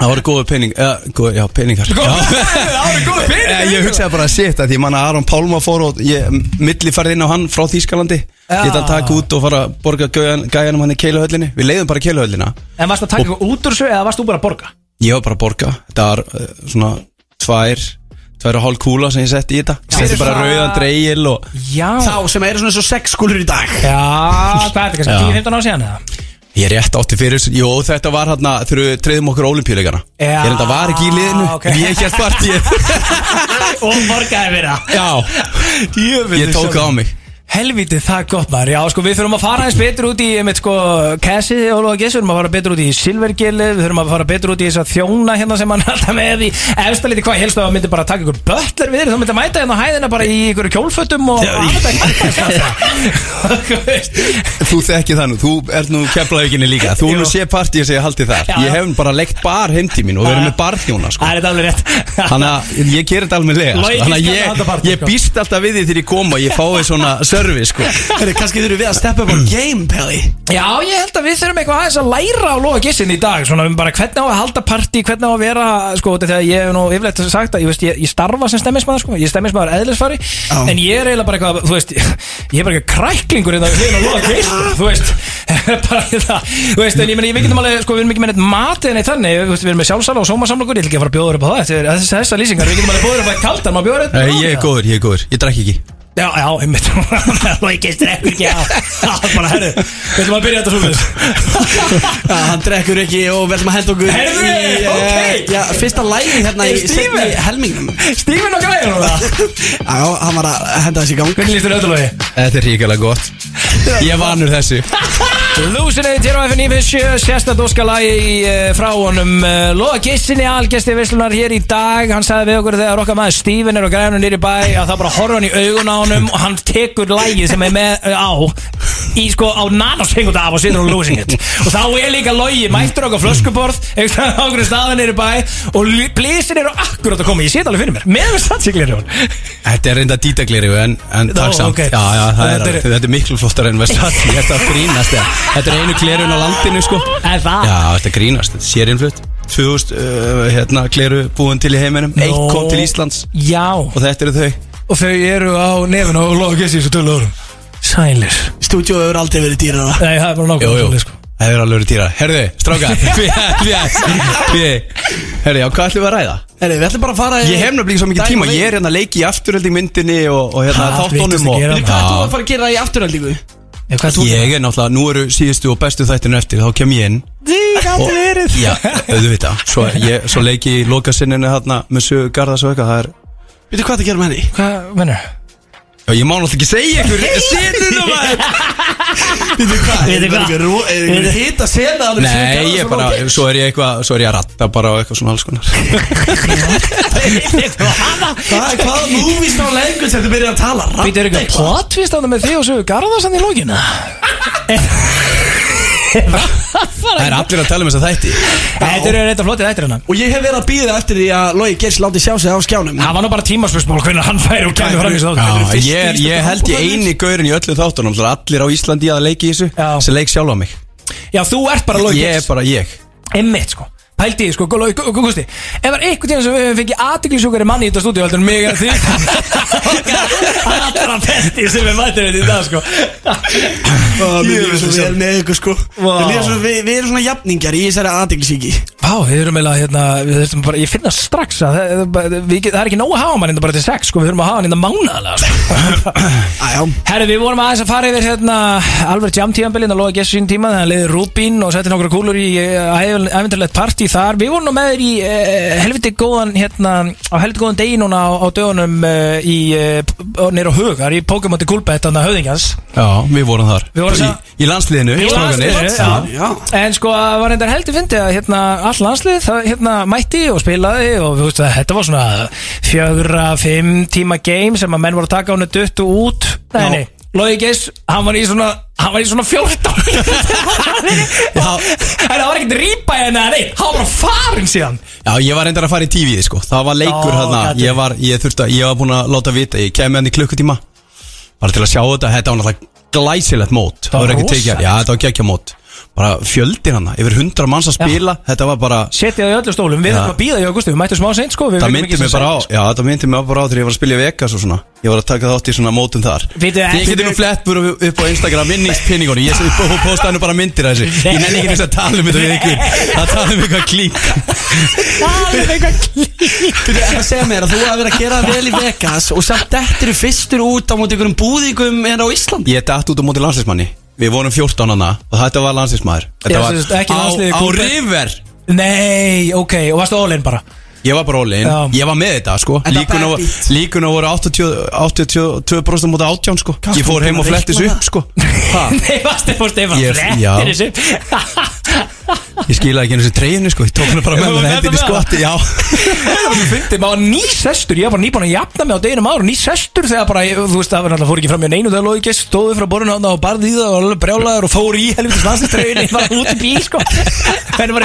Það voru góðu pening uh, góð, Já, peningar. Já. Það voru góð Eh, Ég hugsaði bara að setja Því manna Aron Pálma fór og ég milli farið inn á hann frá Þýskalandi. Ég ætla að taka út og fara að borga gæjan- gæjanum hann í keiluhöllinni. Við leiðum bara keiluhöllina. En varst að taka eitthvað út úr þessu eða varst þú bara að borga? Ég var bara að borga. Þetta var uh, svona tvær Tvær og hálf kúla sem ég setti í þetta. Setti bara rauðan dreigil og Já. Þá sem eru svona svo sex skúlur í dag. Já, hvað er þetta kannski 10-15 ár síðan eða? Ég er rétt átti fyrir Jó, þetta var hérna þegar við treyðum okkur ólimpíuleikana Já, Ég reynda var ekki í liðinu. Ok. En ég held partíið Og borgaði fyrir það. Já, ég tók það á mig Helvítið, það er gott maður, já sko við þurfum að fara eins betur út í, einmitt sko, Cassi og Lóa Gess, við þurfum að fara betur út í Silvergili, við þurfum að fara betur út í þess að þjóna hérna sem hann alltaf með í efstaliti hvað, helst að það myndi bara taka ykkur bötler við þér, þá myndi að mæta hérna hæðina bara í ykkur kjólfötum og Þú þekki það nú, þú ert nú keflavíkinni líka. Þú nú sé partíu sem ég haldi þar. Ég hef bara leikt bar heimtímin og verið með barþjóna sko. Þannig að ég lega sko. Herri, kannski þurfum við að steppa upp á game, Pelli. Já, ég held að við þurfum eitthvað aðeins að læra á Lóa Gissin í dag Svona um bara hvernig á að halda partí, hvernig á að vera Sko, þetta er þegar ég hef nú yfirleitt sagt að ég, veist, ég, ég starfa sem stemmismæður, sko Ég er stemmismæður eðlisfari En ég er eiginlega bara eitthvað, þú veist Ég, er bara eitthvað kræklingur hérna við hliðina á Gissin Þú veist, bara það Þú veist, en ég meni, við getum alveg, sko, við erum ekki með neitt mat En eitt þannig, þú veist, við erum með sjálfsala og sómasamlokur Ég ætla ekki að fara að bjóða upp á það Þetta er þess- Þessar lýsingar, við getum alveg bjóða þér upp á kaldan bjóða þér upp á Nei, Ég er góður, ég er góður, ég drekk ekki Já, já, einmitt. Lóa Gissin drekkur ekki á Já, bara, herru, við ætlum að byrja þetta svo Já, hann drekkur ekki og við ætlum að henda okkur Heyrðu, í, eh, ok. Já, fyrsta lægi hérna í Er seinni helmingnum. Stífin og græður og það Já, hann var að henda þessi í gang. Hvernig líst þér auðvitaðlogi? Þetta er ríkilega gott. Ég er vanur þessu Lúsinni til á FN 97 Sérstætt óskalagi uh, frá honum. Uh, Lóa Gissinni algesti Visslunar hér í dag. Hann sagði við okkur þegar okkar maður Stífin er á græðunum nýri bæ að það bara horfa hann í augun á honum og hann tekur lægið sem er með uh, á í sko á nanosengund af og situr á losing it. Og þá er líka logi mættur okkur flöskuborð eitthvað á okkur staðan nýri bæ og blísin eru akkurat að koma. Ég sé þetta alveg fyrir mér. Með við statsiklir Þetta er reynda dítagleri en, en takk samt ok. Já, já, það er, Þetta er- er miklu flottar en Vestfall Þetta er einu glerun á landinu sko. Er það? Já, þetta er grínast, þetta er sérinflutt. 2000 uh, hérna, gleru búin til í heiminum. Eitt Nó. kom til Íslands. Já. Og þetta eru þau. Og þau eru á nefn og Lóa Gissi þessu tölu árum Sælir. Stúdíu hefur aldrei verið dýrara. Nei, það er bara Jú, jú, nákvæmlega sko. það er alveg verið dýra Herðu, strákar. Herðu, já, hvað ætlum við að ræða? Herri, við ætlum bara að fara í Ég hef nefnilega ekki svo mikið tíma. Ég er hérna að leiki í afturhöldi myndinni og, og hérna Ha, allt vitlaust þáttónum að og gera. Hvað ert þú að fara að gera í afturhaldingu? Ég er náttúrulega, nú eru síðustu og bestu þættinu eftir Þá kem ég inn Því gæti verið Já, auðvitað Svo, ég, svo leiki í lokasinninu hérna með sögu Garðars og eitthvað Það er Veitu hvað það gerum henni? Hvað, mennur? Já, ég má náttúrulega ekki segja ykkur Sinninu maður Veitu hvað? Veitu hvað? Er það hitt að sena alveg Nei, ég bara, svo er ég eitthvað Svo er ég að ratta bara og eitthvað svona alls konar Hvað, hvaða movies á lengur sem þú byrjar að tala? Býtu er eitthvað plotvist ánum með því og sögu Garðarsan í lókinu Það er allir að tala um þess að þætti. Þetta eru reynda flottið ættir hennar Og ég hef verið að býða eftir því að Lói Geirs láti sjá sig á skjánum. Það var nú bara tímaspörsmál hvernig hann færi og kemur fram í þessu Já, þáttu ég, ég held ég eini gaurin í öllu þáttunum allir á Íslandi að leiki í þessu sem leik sjálf á mig. Já, þú ert bara lókið Ég er bara ég. Emmitt sko Pældi ég sko, Gústi Ef það er einhvern tíðan sem við fengið aðtiklisjúkari manni í þetta stúdíu heldur en mig að því er allra besti sem við mættum þetta í dag sko. Mér líður svo vel með ykkur sko. Við við erum svona jafningar í þessari aðdeglisíki Vá, við erum eiginlega hérna, við þurfum bara, ég finna strax að það, er ekki nóg að hafa mann hérna bara til sex, sko, við þurfum að hafa hann hérna mánaðlega, sko. Herri, við vorum aðeins að fara yfir hérna alveg jamtíðanbelin að loða gessu sín tíma þegar hann leiði Rúbín og setti nokkra kúlur í æfindarlegt partí þar. Við vorum nú með þér í uh, helviti góðan, hérna, á helviti góðan degi núna á, á dögunum uh, í, uh, nýra á hugar, í Pokémon til Kulbett, þannig að höfðingjans. Já, við vorum þar Við vorum í, í landsliðinu Í landsliðinu, já. En sko, það var reyndar heldur fyndi að hérna, all landslið það hérna, mætti og spilaði og við veist að þetta var svona fjögra, fimm tíma game sem að menn voru að taka hann duttu út Nei, Já. nei, Lói Geis, hann var í svona hann var í svona 14 En það var ekkert rýpa í henni, nei, hann var farin síðan. Já, ég var reyndar að fara í TV sko. Það var leikur hérna Ég var, ég þurfti að, ég var búin að láta vita Ég kemi hann í klukkutíma. Bara til að sjá þetta. Þetta var náttúrulega glæsilegt mót. Það var ekki tekið. Já, þetta var geggja mót Bara fjöldin hann Yfir hundra manns að spila Þetta var bara Setja það í öllu stólum, við Já. erum að býða í augustu Við mættum smá seint sko við Það myndi ekki mig bara á sko. Já, það myndi mig bara á þegar ég var að spila í Vegas og svona. Ég var að taka þátt í svona mótum þar. Veitu, Ég geti nú flett bara upp á Instagram Minnist pinningunni Ég postaði nú bara myndir af þessu. Ég nenni ekki þess að tala um þetta við ykkur. Að tala um eitthvað klík Það er eitthvað klík Þú er að segja mér að þú hafa verið að gera vel í Vegas Og samt eftir fyrstur út á móti einhverjum búðingum En á Íslandi. Ég dætt út á móti landslismanni Við vorum 14 hana og þetta var landslismæður Já, Þetta var á, á. River. Nei, ok, og varstu all-in bara? Ég var bara all in, Já. ég var með þetta sko. Líkuna, voru 80, 82% mútið 18 sko. Ég fór heim og fletti þessu upp sko. Ha, Nei, varst þið fór Stefán Ég- Flettir já. þessu Ég skilaði ekki einu þessu treyjunni sko. Ég tók hana bara með með hendin í skotti Já, Þú fyndi, maður var nýsestur. Ég var bara nýbúin að jafna mig á deginum áður. Nýsestur þegar bara, ég- þú veist, það var náttúrulega fór ekki fram í neinu Þegar loði ekki stóði frá borðinu þarna og barði í það Og alveg brjálaður og fór í helvitis landsinströginni Bara út í bíl, sko. Hvernig var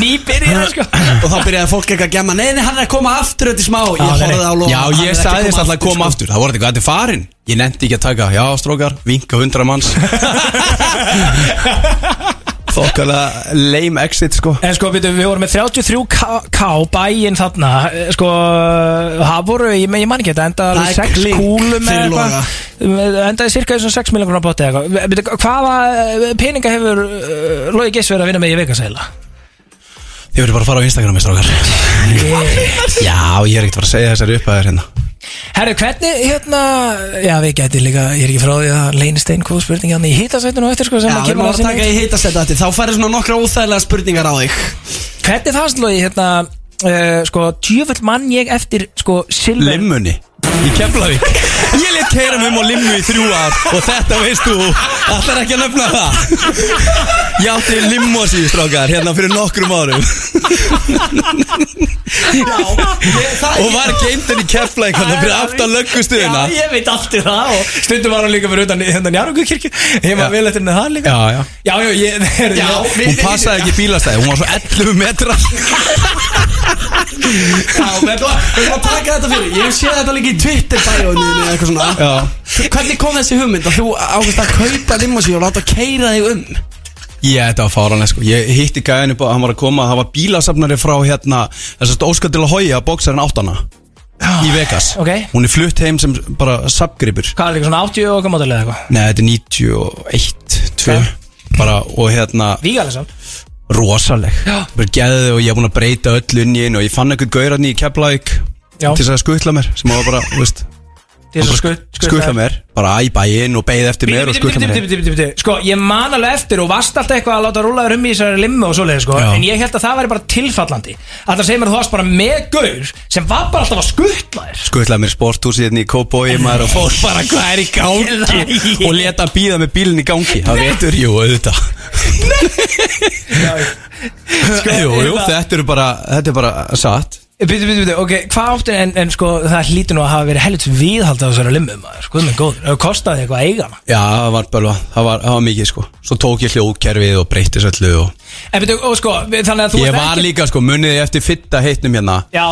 nýbyrjað, sko? Og þá byrjaði fólk ekki að gemma Nei, nei, hann er að koma aftur þetta smá. Ég Já, nei, horfði á lofa já hann er ég ekki sagðist alltaf að koma aftur. Það voru þetta, þetta er farin Ég nefndi ekki að taka, já strókar, vinka hundra manns Þokkalega lame exit sko. En sko, við, við vorum með 33k bæinn þarna. Eh, Sko, það voru, ég, ég man ekki þetta Endaði Það alveg er 6 klink kúlum eða eitthvað. Endaði cirka þessum 6 miljonar krónar bóti eða eitthvað. Hvaða eh, peninga hefur uh, Logi Geiss verið að vinna með í vikasæla? Þið verður bara að fara á Instagram, strókar Já, ég er ekkert að fara að segja þessari upphæðir hérna Herru, hvernig, hérna Já, við gæti líka, ég er ekki frá því að Leini Stein Hvað spurningi hann í hitasættinu og eftir sko sem Já, að við kemur máum að að taka í hitasetta þetta Þá færi svona nokkra óþægilega spurningar á þig. Hvernig fannst Logi, hérna uh, Sko, djöfull mann ég eftir Sko, Silver Limmunni Í Keflavík Ég let keira mig um á limmu í þrjú ár Og þetta veist þú Allar ekki að nefna það Ég átti limmosi, strákar Hérna fyrir nokkrum árum Og var geimtin í Keflavík Þannig fyrir aftan löggustuðina Já, ég veit allt í það og stundum var hann líka fyrir utan hérna Njarvíkukirkju Ég var vel eftir henni það líka Já, já Já, já, ég, er, Já, Hún passaði ekki bílastæði Hún var svo 11 metrar Já, við að ætlum að taka þetta fyrir Ég sé þetta líka í Twitter bæjónu eða eitthvað svona. Já. Hvernig kom þessi hugmynd að þú ákvæmst að kaupa limosí og láta keira þig um? Ég, þetta var fáranlega sko. Ég hitti gæðin upp og hann var að koma Það var bílasafnari frá hérna Þessast Óskar til að hója Bóksarinn áttana Í Vegas. Ok. Hún er flutt heim sem bara subgripur. Hvað er líka svona 80 og hvað mótilega eitthvað? Nei, þetta er 91, 2 Bara, og hérna Vígalega samt. Rosaleg. Bara geðið og ég er búin að breyta öll inn í einu Og ég fann einhvern gaurarni í Keflavík. Já. Til þess að skutla mér Sem var bara, veist Til þess að skutla mér Bara í bæinn og beið eftir mér og skutla mér. Sko, ég man alveg eftir og varst alltaf eitthvað að láta rúlaður um í þessari limmu og svoleiði, sko. En ég held að það væri bara tilfallandi. Alltaf segir mér að þú varst bara með gaur sem var bara alltaf að skutla þér. Skutlaði mér sporthúsi hérna í Kópói maður og fór bara hvað er í gangi? Og leta hann býða með bílinn í gangi. Það veitur, jú, auðvitað. Jú, jú, þetta er bara þetta er bara satt Býtu, býtu, býtu, ok, hvað áttu en, en sko það hlýtur nú að hafa verið helvits viðhald á þessari limmu maður, sko, með góður, það kostaði eitthvað að eiga hana? Já, það var bölva, það var, það var mikið sko. Svo tók ég hljóðkerfið og breytti svo öllu og En býtu, og sko, þannig að þú Ég var ekki líka sko, muniði eftir fitta heitnum hérna. Já,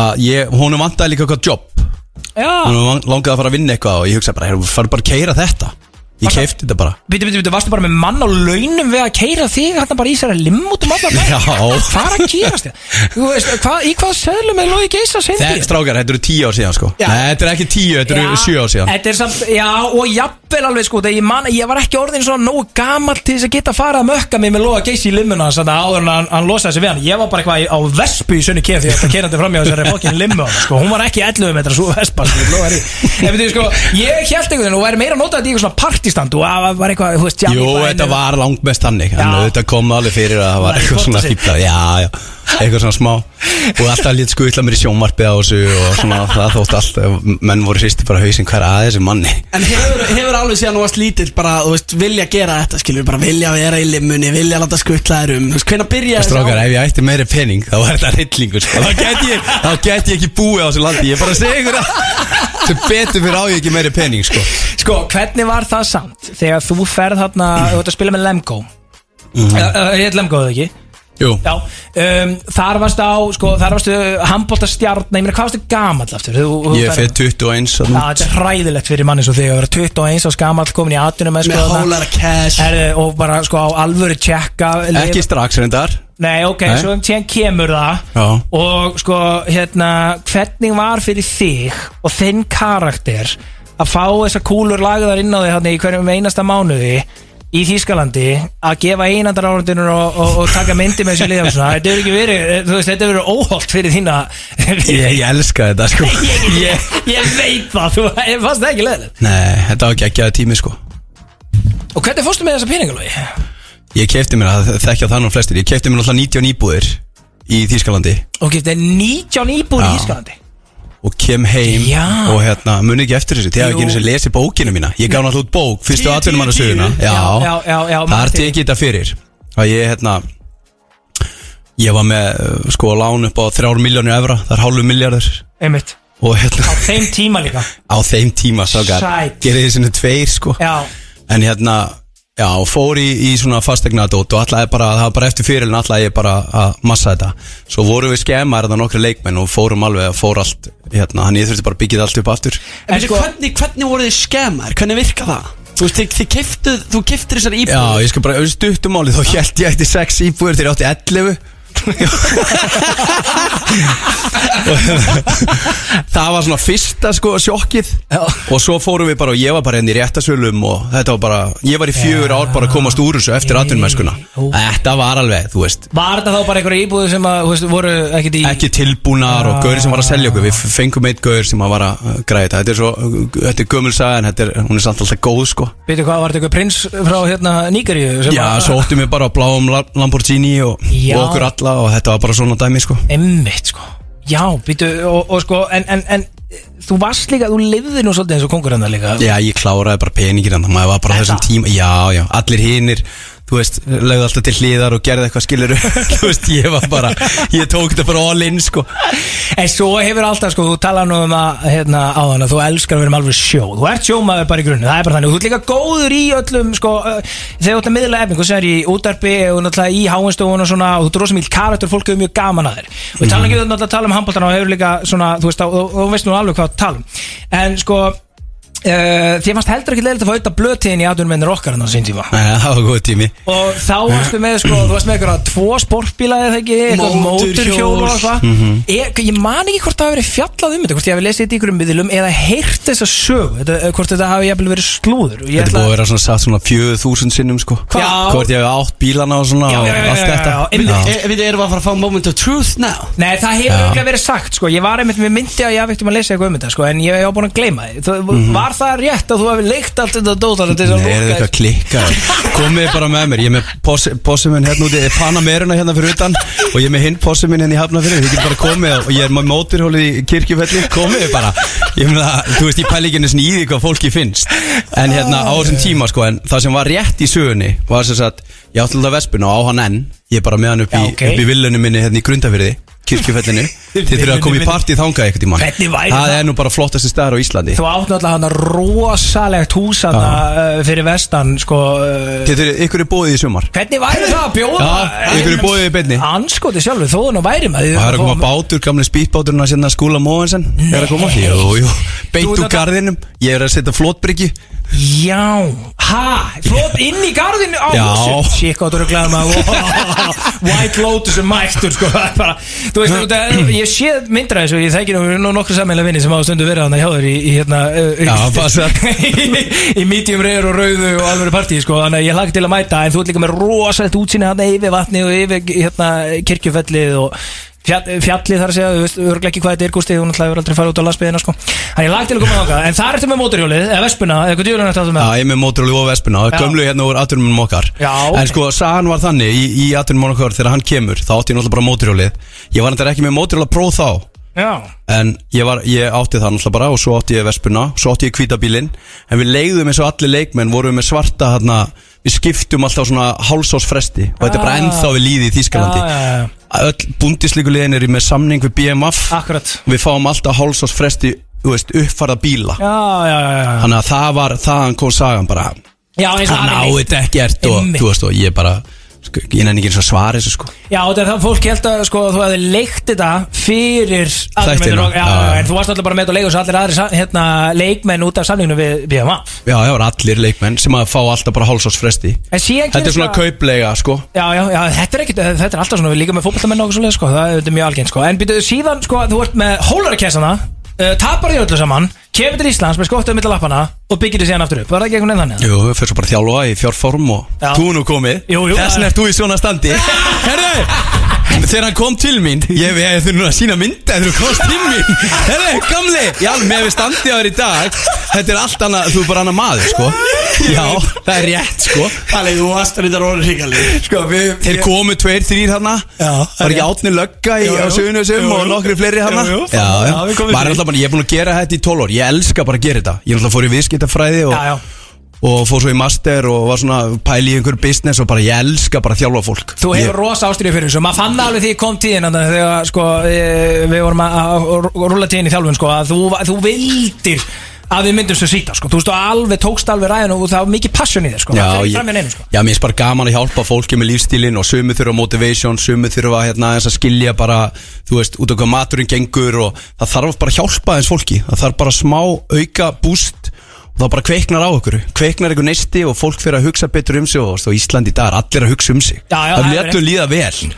að ég, honum vantaði líka eitthvað jobb já. Honum langaði að fara að vinna eitthvað og ég hugsaði bara, heyrðu, farðu bara að keira þetta Ég keifti þetta bara Býtu, býtu, býtu, varstu bara með mann á launum við að keira þig hérna bara í þessari limmu út um allar Já. Hvað er að gerast þér? Þú veist, hvað, í hvað söðlum er logi geisa sendi? Þetta strákar, þetta eru tíu ár síðan sko Já. Nei, þetta er ekki tíu, þetta eru sjö ár síðan Þetta er samt, já, og jafnvel alveg sko þegar ég, man, ég var ekki orðin svona nógu gamall til þess að geta farið að mökka mig með loga geisi í limmuna þannig að áður en hann, hann losaði sig við hann Ég var bara eitthvað í- á vespu í sunni kef því að það kerandi fram í þessari fokkin limmu hann, sko. Hún var ekki 11 metra svo vespa sko, logar í. En veitir, sko, Ég held einhvern veginn og væri meira að nota þetta í eitthvað svona partistand og það var eitthvað, þú veist, Jú, þetta var langt mest þannig En Já. þetta kom alveg fyrir að það var eitthvað svona fíbla Já, já, eitthvað svona smá Og alltaf lítið skutla mér í sjónvarpið á þessu Og svona það þótt alltaf Menn voru hristi bara hausinn hver að þessu manni En hefur, hefur alveg síðan varst lítill bara, þú veist, vilja gera þetta, skilur, bara vilja vera í limmunni, vilja láta skuttla þér um, þú veist, hvenær byrja Strákar, ef ég ætti meiri pening Þá var þetta hryllingur sko. Þá gæti ég, þá gæti ég ekki búið á þessu landi Ég er bara að segja ykkur að Sem betur fyrir á ég ekki meiri pening sko. Sko, hvernig var það samt þegar þú ferð þarna, þú ert að spila með Lemgo Mhm. Ég heit Lemgo, eða ekki? Jú, Já, um, þar varstu á, sko, þar varstu handbóltastjarn, ég meina, hvað varstu gamall aftur? Þú, ég er fyrir 21 Já, þarna. þetta er hræðilegt fyrir manni svo þig að vera 21 árs gamall, komin í atunum með, sko, Með þarna. hólara cash Herðu, og bara, sko, á alvöru tjekka Ekki strax reyndar Nei, ok, Nei. svo síðan kemur það Já. Og sko, hérna Hvernig var fyrir þig Og þinn karakter Að fá þessar kúlur lagðar inn á þig Þannig í hverjum einasta mánuði Í Þýskalandi Að gefa einandar árundinur og, og, og taka myndi með sér liðum svona Þetta hefur ekki verið Þú veist, þetta hefur verið óholt fyrir þína Ég, ég elska þetta sko. Ég, ég veit það Þú ég fannst ekki leðilegt Nei, þetta var geggjaði tími sko. Og hvernig fórstu með þessa peningalógi? Ég kefti mér að þekkja það nú flestir Ég kefti mér alltaf 90 íbúðir í Þýskalandi. Þetta er 19 íbúr í Já. Og kem heim Já. og hérna, muni ekki eftir þessu, Jú. ekki eins og lesið bókinu mína. Ég gaf náttúrulega út bók, fyrstu Tíu, tíu, atvinnum söguna tíu. já, Já, já, já, já, það er eftir tekið þetta fyrir. Að ég hérna ég var með uh, sko lán upp á þrjár miljónir evra, það er hálfu miljardur Einmitt. Og hérna Á þeim tíma líka. Á þeim tíma sákar, Sæll. gerði þið sinni tveir sko. Já. En hérna Já, og fór í, í svona fastegnadót og alltaf bara, það var bara eftir fyrirlin alltaf ég bara að massa þetta Svo vorum við skemmar þetta nokkru leikmenn og fórum alveg að fór allt hérna, hann ég þurfti bara að byggja þetta allt upp aftur En sko, hvernig, hvernig voru þið skemmar? Hvernig virka það? Þú veist, þið, þið keftuð, þú keftir þessar íbúð Já, ég skal bara, auðvitað stuttumáli þá held ég eftir 6 íbúður þegar ég átti 11 Það var svona fyrsta sko sjokkið. Og svo fórum við bara og ég var bara henni í réttasölum Og þetta var bara, ég var í fjögur ár bara að komast úr þessu eftir atvinnumennskuna. Þetta var alveg, þú veist. Var þetta þá bara einhverja íbúðu sem að, veist, voru ekkert í Ekki tilbúnar og gauri sem var að selja okkur. Við fengum eitt gaur sem að var að uh, græða þetta. Er svo, þetta er gömulsaga en er, hún er samt alltaf góð sko. Veitu hvað, var þetta eitthvað prins frá hérna sem Já, að- svo óttum við bara á bláum La- Lamborghini og, og okkur alla og þetta var bara svona dæmi sko. Emmitt sko. Já, býtu, og, og sko, en, en, en Þú varst líka, þú lifði nú svolítið eins og kongur hennar líka. Já, ég kláraði bara peningir en það maður var bara á þessum tíma Já, já, allir hinnir Þú veist, lögðu alltaf til hliðar og gerði eitthvað skilur Þú veist, ég var bara Ég tók þetta bara all in sko. En svo hefur alltaf, sko, þú talar nú um að hérna á þann að þú elskar að vera með alveg sjó. Þú ert sjómaður bara í grunni, það er bara þannig. Þú ert líka góður í öllum, sko uh, Þegar þú ert að miðla efning, þú segir í útarpi og náttúrulega í háinstofun og svona og þú ert rosa mjög karakter, fólk hefur mjög gaman að þér. Og ég tala ekki um náttúrulega að tala um handbóltana og hefur líka svona, þú veist, og, og, og uh, þér fannst heldur ekki leiligt að fá auðvitað blötiðin í aðunmennir okkar en á sín tíma. Nei, það var góð tími. Og þá varstu með, sko, þú varst með eitthvað tvo sportbíla eða ekki, eitthvað móturhjól og eitthvað. Mhm. ég, ég man ekki hvort það hafi verið fjallað um þetta hvort ég hafi lesið þetta í ykkurum miðlum eða heyrt þessa sög þetta, eh, hvort þetta hafi jafnvel verið slúður. Og ég Þetta ætla- búið að vera svona satt svona fjöðu þúsund sinnum sko. Já. Hvort ég hef átt bílana og svona Já, og já, Við erum að fara að fá moment of truth now? Nei, það hefur verið sagt sko. Ég var einmitt með myndi að ég að að. Var það rétt að þú hefði leikt allt þetta dótar Þetta er svo Nei, er lúkað eitthvað klikkað. Komið bara með mér, ég er með possi- possiminn hérna úti er Panameruna hérna fyrir utan Og ég er með hinn possiminn hérna í Hafnafyrir Þið getur bara komið og ég er með móturhólið í kirkjufelli. Komið bara. Ég meina, þú veist, ég pæli ekki einu sinni í því hvað fólki finnst. En hérna á þessum tíma sko En það sem var rétt í sögunni Var sem sagt, ég átti alltaf vespuna og á hann enn. Ég er bara með hann upp í, Já, ok. upp í villunum minni hérna í Grundafyrði Kirkjufellinu. Þið þurfum að koma í partí þangað eitthvað tíma Hvernig væri Það er nú bara flottasti staðar á Íslandi. Þú átt náttúrulega hann rosalegt hús hana, uh, fyrir vestan sko, Þið þurfum, ykkur er bóðið í sumar? Hvernig væri það að bjóða Já, ykkur er bóðið í beinni. Anskoti sjálfur, þó nú væri maður Það er að koma bátur, gamli spýtbáturinn að senda skúla Móensen Er að koma? Jú, jú. Beint úr garðinum. Ég er að setja flótbryggju Já, ha, flott inn í garðinu á hvað þú eru glæðum að White Lotus er mættur sko, það bara, Þú veist, út að- ég sé myndra þessu Ég þekki nú, nokkur sammeila vinni sem á stundu verið hann hjá þér í, í hérna uh, Já, í, í medium reyður og rauðu og alveg partí sko, þannig að ég hlakka til að mæta en þú ert líka með rosalegt útsýni hann yfir vatni og yfir hérna, kirkjufellið og fjall, fjallið þar að segja, þú veist, örglega ekki hvað þetta er gústi, þú náttúrulega hefur aldrei farið út á landsbyðina sko. þannig ég hlakka til að koma þangað, en það ertu með mótorhjólið eða vespuna, eða hvað djúlun ertu með? Já, ég er með móturhóli og vespuna. Gömlu hérna úr atvinnum okkar. Já, En ok. sko, sagan var þannig Í, í atvinnum okkar þegar hann kemur Þá átti ég náttúrulega bara móturhjólið Ég var náttúrulega ekki með móturhjóla próf þá. Já, En ég, var, ég átti það náttúrulega bara og svo átti ég vespuna, svo átti ég kvítabílinn En við leiðum eins og allir leikmenn vorum við með svarta hérna Við skiptum alltaf svona hálsásfresti Og þetta er bara Ah. ennþá við líði í Þýskalandi Já, já, já. Öll búndisleikulíðin er með samning við BMF akkurat Við fáum alltaf hálsásfresti, þú veist, uppfarða bíla Já, já, já, já. Þannig að það var, þaðan kom sagan bara Já, eins og Hann á neitt. þetta ekkert og, Einmitt. þú veist, og ég bara Ég nenni ekki eins og svara þessu sko. Já, þetta er það fólk held að sko, þú hefði leikt þetta fyrir Þættina, og- já, já. En þú varst alltaf bara með þetta leikur svo allir aðri hérna, leikmenn út af samlinginu við BMA Já, var allir leikmenn sem að fá alltaf bara hálsásfresti Þetta er svona kauplega sko. Já, já, já, þetta er ekkit, þetta er alltaf svona, við líka með fótballtamenn og okkur svoleið, sko, það er, mjög algengt, sko. En býtuðu síðan, sko, þú ert með hólarakessana, uh, tapar því öllu saman, kemur til Íslands með skottuð millir lappana og byggir því síðan aftur upp, var það ekki einhvern veginn þannig? Jú, við fyrir svo bara að þjálfa í fjárform og Já. þú nú komið. Jú, jú, Þessin það- ert þú í svona standi. Herðu, Þegar hann kom til mín Ég ég þurfi nú að sína mynda Þegar þú komst til mín. Herre, gamli Já, með við standið á þér í dag Þetta er allt annað Þú er bara annað maður, sko. Já, það er rétt, sko. Palli, þú varst að þetta róður híkali Sko, við Þeir komu tveir, þrýr hana Já Var ekki átni lögga í á Jú, og nokkri fleiri jú. Já, já. Ég er búin að gera þetta í 12 ár. Ég elska bara að gera þetta. Ég er alltaf fór í viðskiptafræði og, Já, já. Og fór svo í master og var svona pæli í einhverju business og bara ég elska bara að þjálfa fólk Þú Ég- hefur rosa ástriði fyrir þessu Maður fann alveg því ég kom tíðin Þegar sko, e, við vorum að, að rúlla tíðin í þjálfun sko, að þú, þú vildir að við myndum svo síta sko. Þú veist, þú alveg tókst alveg ræðin og það var mikið passion í þér sko. Já, Það ég, fram í neinu sko. já, mér finnst bara gaman að hjálpa fólki með lífstílinn og sumi þurfa motivation, sumi þurfa hérna aðeins að skilja bara, þú veist, út af hvað maturinn gengur og það þarf bara að hjálpa aðeins fólki, það þarf bara smá auka búst og það bara kveiknar á okkur, kveiknar einhver neisti og fólk fyrir að hugsa betur um sig og þú veist, Íslandi í dag er allir að hugsa um sig, Já, já, það er rétt. líða vel.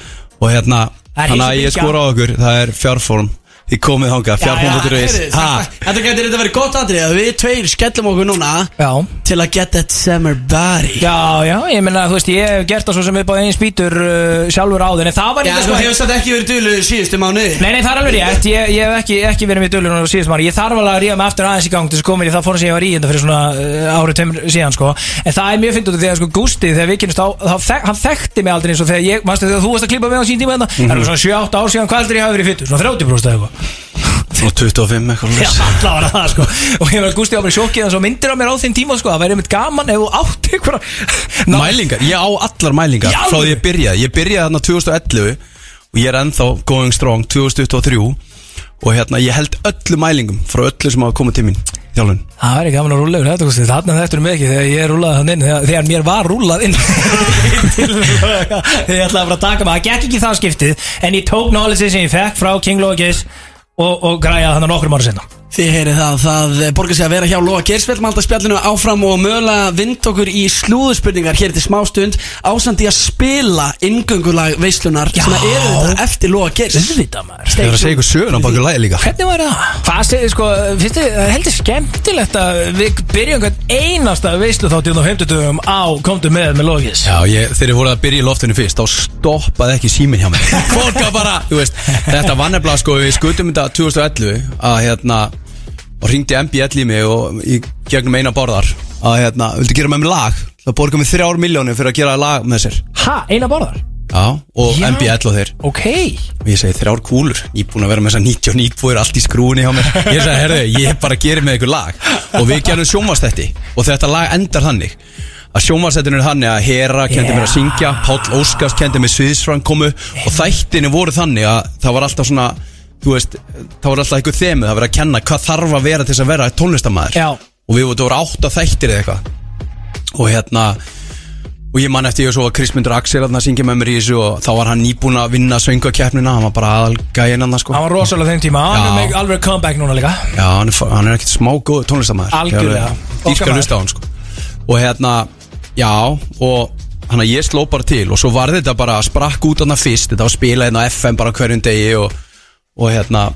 Og hérna, þannig að ég skora á okkur, það er fjárform, þið komið þangað, fjárform.is, heyrðu, ha, þetta- getur þetta verið gott aðrið að við tveir skellum okkur núna Já. Til að get that summer body. Já, já, ég meina, þú veist, ég hef gert það svo sem við báðum einn spýtur uh, sjálfur áður En það var Já, eitthvað sko, hefur þetta ekki verið dulu síðustu mánuði. Nei, nei, það er alveg rétt, ég, ég hef ekki, ekki verið með dölur á síðust mann Ég þarf alveg að ríða mig aftur aðeins í gang þess að koma í það fórum sem ég var í þetta fyrir svona uh, árið tveimur síðan sko. En það er mjög fyndið út af því að sko Gústi, þegar við kynast á, þek, hann þekkti mig aldrei eins og þegar ég, manstu þegar þú varst að klippa mig á sín tíma þetta Það er svona 7-8 ár síðan hvað aldrei ég hafi verið fyttur, svona 30% eða eitthvað svona 25 eitthvað Já, allavega var það sko. Og ég var Gústi á mér sjokkið en svo myndir á mér á þeim tíma sko Það væri einmitt gaman ef þú átti einhverja Mælingar, ég á allar mælingar Í frá því ég byrjaði. Ég byrjaði þarna 2011 og ég er ennþá going strong 2023 og hérna ég held öllu mælingum frá öllu sem hafa komið til mín þjálfun. Það væri gaman að rúlla yfir þetta Gústi. Þarna þekktur mig ekki þegar ég rúlaði þann inn Þegar, þegar mér var rúlað inn. Þegar ég ætlaði bara að taka mig. Það gekk ekki það skiptið En ég tók knowledge sem ég fekk frá King Logis Og, og græjaði þannig nokkrum ára sinna Þið heyrið það, það borgar sig að vera hjá Lóa Gersveld Malta spjallinu áfram og mögulega vind okkur í slúðurspurningar hér til smástund Ásandi að spila inngöngulag veislunar Já. sem að eru þetta eftir Lóa Gers Auðvitað maður. Ég var að segja ykkur sögun á bakur lægi líka. Hvernig var það? Hvað segir sko, finnst þið, það er heldur skemmtilegt að við byrjum hvern einasta veislu á 50 dögum á komdu með með Logis Já, ég, þegar ég voru að byrja í loftinu fyrst þá stoppaði ekki síminn hjá mér. Fólk var bara, þú veist, þetta var nefnilega sko við skutum þetta 2011 að hérna og ringdi MBL í mig og í gegnum eina borðar að hérna, vildi gera með mér lag? Það borga mig þrjár miljónir fyrir að gera lag með sér. Ha, eina borðar? Já, og Já. MBL og þeir. Ok. Og ég segi þrjár kúlur, ég er búin að vera með þessar 99 búir allt í skrúni hjá mér. Ég segi, herðu, ég bara gerir með ykkur lag. Og við gerum sjónvastætti og þetta lag endar þannig. Að sjónvastættinu er þannig að Hera kendi mér að syngja Páll Óskars kendi mér sviðsfrang komu og þættinu voru þannig að það var alltaf svona þú veist, það var alltaf einhver þemu það var að kenna hvað þarf að vera til þess að vera tónlistamæður Já. og við vorum átt að þættir eða eitthvað og hérna og ég man eftir ég svo að Krismundur Axel að syngja með mér í þessu og þá var hann nýbúin að vinna söngakeppnina, hann var bara aðalgæðin hann sko. Hann var rosalega þeim tíma, hann er alveg comeback núna líka Já, hann er, hann er ekkert smá góð tónlistamæður Algjörlega. Dýrka Okkar maður. hlusta á hann sko. og hérna, já og hann að ég sló bara til og svo var þetta bara sprakk út hann fyrst þetta var spilað hérna á FM bara hverjum degi og, og hérna